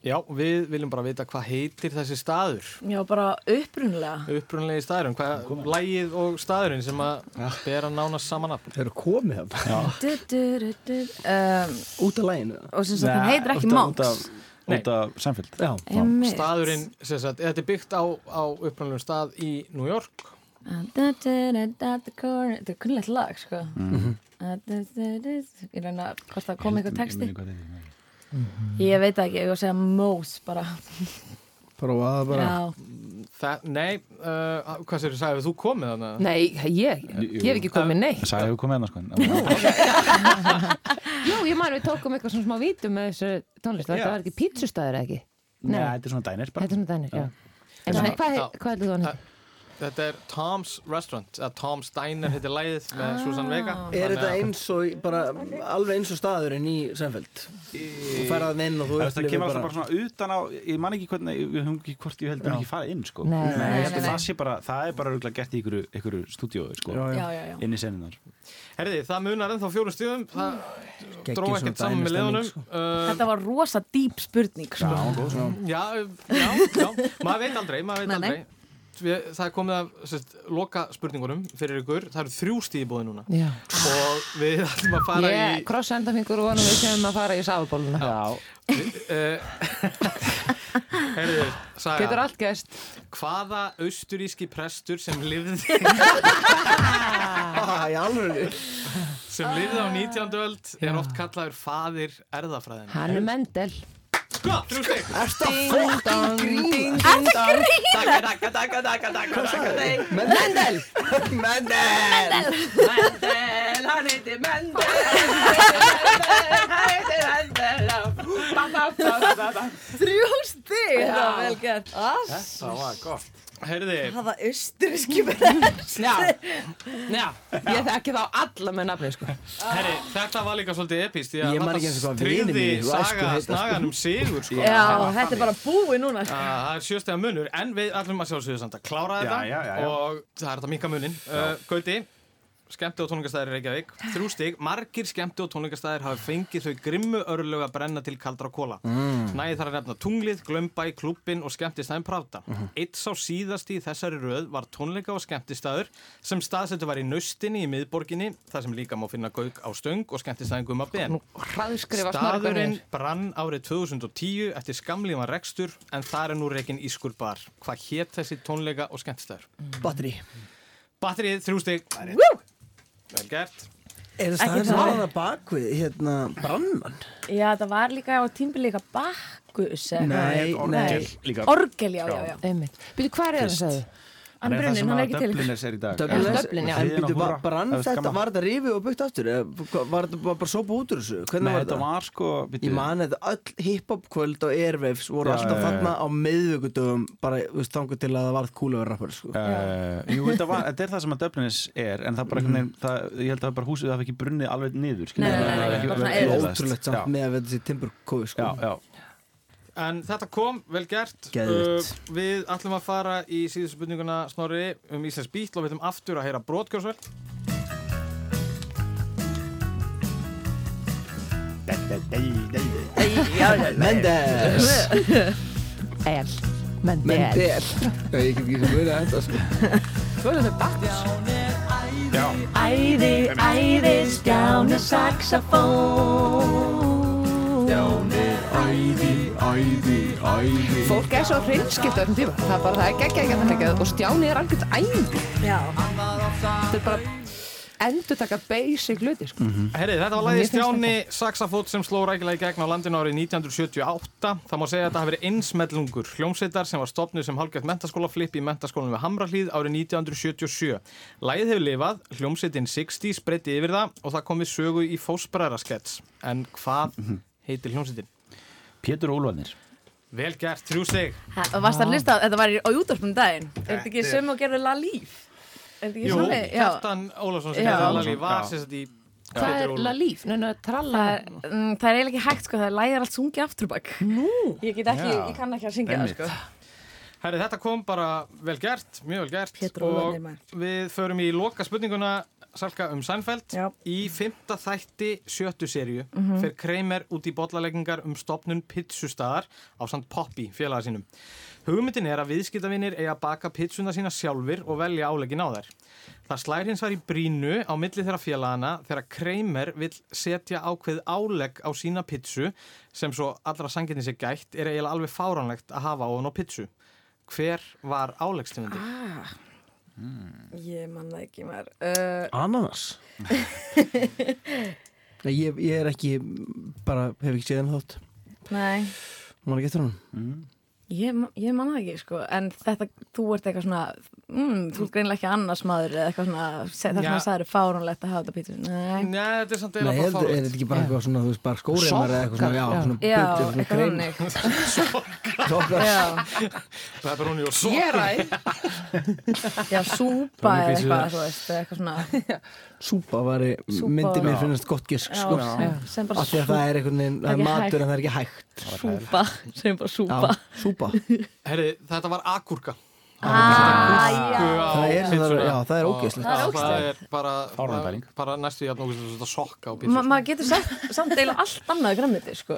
Já, við viljum bara vita hvað heitir þessi staður. Já, bara upprunlega upprunalegi staðurinn, hvað lægið og staðurinn sem að bera nánast saman af þeir eru komið það du, du, du, du. Um, Út af læginu Og sem sagt, hann heitir ekki af- Monks. út af- út af Sænfeld Já, Einmitt. staðurinn, sem sagt, þetta er byggt á, á upprunalegum stað í New York. Du, du, du, du, du, corner. Þetta er kunnlegt lag, sko. Mhm. Du, du, du, du. Ég reyna hvort það kom eitthvað texti Þetta er. Ég veit ekki, ég var að segja Mose bara. Prófaða bara. Það, nei, uh, hvað sér, sagði þú komið þannig? Nei, ég, ég hef ekki komið neitt. Sæði hefur komið hérna sko Jú, ég man við tókum eitthvað svona smá vítum með þessu tónlist. Þetta var ekki pítsustæður ekki? Nei, þetta er svona dænir bara. Þetta er svona dænir, já. En hvað heldur þú hann? Þetta er Tom's Restaurant, eða Tom's Diner heitir lægið með Susan Vega. Er þetta eins og í- bara alveg eins og staðurinn í Seinfeld? Þú ferðað inn og þú Það upplifir kemur alltaf bara bara svona utan á Ég man ekki hvernig, við höfum ekki hvort ég held að ekki farið inn sko. Nei. ég Nei, nei, nei. það sé bara Það er bara örugglega gert í ykkur, ykkur stúdíói sko. Já, já, já, já. Inn í senunar Herði, það munar ennþá fjórum stíðum Það Geggjuð dró svona ekkert saman með liðunum. sko. uh, Þetta var rosa dýp spurning, sko. Já, já, já, maður veit aldrei, maður veit Nei, aldrei Við, Það er komið af sérst, loka spurningunum fyrir ykkur, það eru þrjú stíði búið núna. Já. Og við ætlum að fara Ég í krossa endafingur og vonum við sem að fara í sáfubóluna Já. Uh, Herðu, saga. Getur allt gæst Hvaða austuríski prestur sem lifði Ah, sem lifði á 19. öld er oft kallaður faðir erðafræðin Hann er Mendel Sko, þrjú stygg Ding dong, ding ding dong. Dakka, dakka, dakka, dakka, dakka, dakka Mendel. Mendel. Mendel, hann heitir Mendel. Hann heitir Mendel. Þrjú stig, það var vel gert. Það var gott Herði, Það var austuríski brest Já, já, ég þekki þá alla með nafni sko. herri, þetta var líka svolítið epist því að Ég man ekki eins og hvað úr æsku saga heita, sko. snagan um sigur sko. Já, þetta er bara búið núna sko. Ah, Það er sjöstega munur, en við ætlum að sjálfsögðu samt að klára Já, þetta já, já, já. og það er þetta minka munin uh, Gauti, skemmti og tónleikastæðir í Reykjavík Þrjú stig, margir skemmti og tónleikastæðir hafa fengið þau grimmu örlög að brenna til kaldra kóla Mm. Næði þar að nefna tunglið, glömbæ, klubbin og skemmtistæðin Pravda Mhm. Eitt sá síðasti í þessari röð var tónleika og skemmtistæður sem staðsettu var í naustinni í miðborginni þar sem líka má finna gauk á stöng og skemmtistæðin Gumma Ben Staðurinn brann árið 2010 eftir skamlíma rekstur en það er nú reikin Ískur bar. Hvað hétt þessi tónleika og skemmtistæður? Batteri Batterið, þrjú stig. Vel gert. Er það var það bakvið, hérna, brannmann? Já, það var líka á tímbil líka bakkus eða Nei, nei. líka. Orgel, já, já, já. Einmitt. Býtu, hvað er það, Fyrst. sagðu? Hann er er ekki til. Dubliners er í dag brann Það er þetta, var þetta rifið og byggt aftur? Var þetta bara, bara sopa út úr þessu? Hvernig var þetta þetta? var sko Ég man þetta öll hip-hop kvöld og airwaves voru alltaf þarna á miðvíkudöfum bara, þangu til að það varð kúlegur rappar, sko. Jú, þetta, var, þetta er það sem að Dubliners er en það bara það, ég held að bara húsið hafi ekki brunnið alveg niður Nei, það eyðilagst. Ótrúlegt samt með að þetta sé timburkói, sko. Já, já, En þetta kom, vel gert. Uh, við ætlum að fara í síðustu spurninguna Snorri um Íslands bítl og við ætlum aftur að heyra brotkjórsvel. Mendes! El. Mendel. Ég get ekki sem verið að enda, sko. Svo er þetta bakkus. Æði, æði, stjáni saxofón Stjáni, æði, æði, æði. Fólk er svo hreinskipt öllum tíma. Það er bara, það er geggja ekki að það ekki. Og Stjáni er algjört æði. Já, Þetta er bara endur taka basic hluti, sko. Herri, þetta var lagið Stjáni Saxafót sem sló rækilega í gegn á landinu árið 1978. Það má segja að þetta hafi verið einsmellungur hljómsveitar sem var stopnuð sem hálfgjöld mentaskólaflip í mentaskólanum við Hamrahlíð árið 1977. Lagið hefur lifað, hljómsveitin 60 breytti yfir það og það kom við sögu í fósbræðraskets. En hvað heitir hljómsveitin? Pétur Ólvarnir Vel gert, þrjú steg. Varst það að lista, þetta var í- á útvarpunum daginn Er þetta ekki sem og gerði La Líf? Er þetta ekki Jú. Kjartan Ólafsson sem heitir Lali var sagt í Hvað er La Líf? Nei, nei, tralla. Það er, mm, það er eiginlega ekki hægt sko, það er lægir allt sungið afturbak Nú? Ég get ekki, Já. ég kann ekki að syngja það sko Herri, þetta kom bara vel gert, mjög vel gert Pétur og Ólafur maður. við förum í loka spurninguna Salka um Seinfeld Já. í fymta þætti sjöttu serju Mhm. fer Kramer út í bollaleggingar um stopnun pizzustadar á samt Poppy félaga sínum hugmyndin er að viðskiptavinir eiga að baka pizzuna sína sjálfur og velja áleggin á þær það slær hins var í brínu á milli þeirra félagana þegar Kramer vill setja ákveð álegg á sína pizzu sem svo allra sanginni sér gætt er eiginlega alveg fáránlegt að hafa ofan á pizzu hver var áleggstöfundi? ah, Ég man það ekki maður uh, Ananas? Nei, ég, ég er ekki, bara, hef ekki séð henni þátt. Nei, Má ekki eftir hann? Ég, ég man það ekki sko En þetta, þú ert eitthvað svona mm, Þú ert greinlega ekki annars maður eða eitthvað svona Það er Já. svona að það er fáránlegt að hafa þetta pítið Nei, Nei, þetta er samt Nei, eiginlega er, bara er fáránlegt þetta ekki bara eitthvað svona, þú veist, bara skóreimar eða eitthvað svona, já, já. svona já, bull, svona eitthvað kreim. hannig Sokkar. Já, pepperoni og Ég sokkar ræ. já, súpa eða eitthvað, þú veist, eða eitthvað svona Súpa var, Súpa. myndi mér Já. finnast gott gisk, Já, sko. já, sem bara Af því að það er einhvern veginn, það er matur en það er ekki hægt. súpa Sem bara súpa Já, súpa. Herri, þetta var agúrka Ah. Það er, það er, já, það er ógeðslegt. Það er Það er bara, bara næstu ógeðslegt að sokka pítsu maður getur sagt, samt deila allt annað græmiti sko,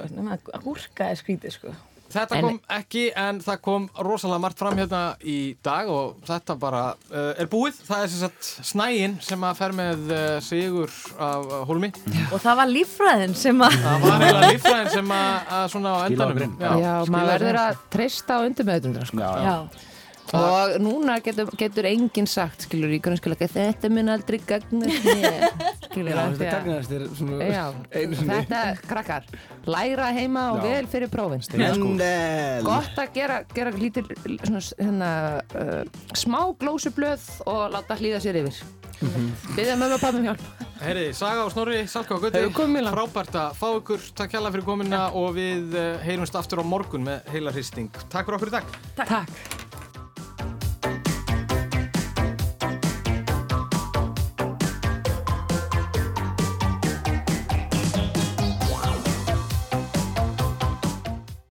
gúrka er skrítið sko. Þetta kom ekki en það kom rosalega margt fram hérna í dag og þetta bara uh, er búið. Það er sem sagt snægin sem að fer með uh, sigur af uh, hólmi. og það var líffræðin sem að Það var eiginlega líffræðin sem að, að svona á endanum. Já, skilaði maður verður að treysta á undirmeðutunum, sko. Já, já. já, Og núna getur, getur enginn sagt, skilur, í grunnskóla, þetta mun aldrei gagna þér. Skilur, Já, þetta gagnast þér svona Já, þetta, krakkar, læra heima og Já. vel fyrir prófin. Gott að gera, gera lítil svona, hérna, uh, smá glósublöð og láta hlýða sér yfir. Byggja mömmu og pappi um hjálp. Heyriði, Saga og Snorri, Salka og langt. Frábært að fá ykkur, takk hjá fyrir komina og við uh, heyrumst aftur á morgun með heila hristing Takk fyrir okkur í dag Takk.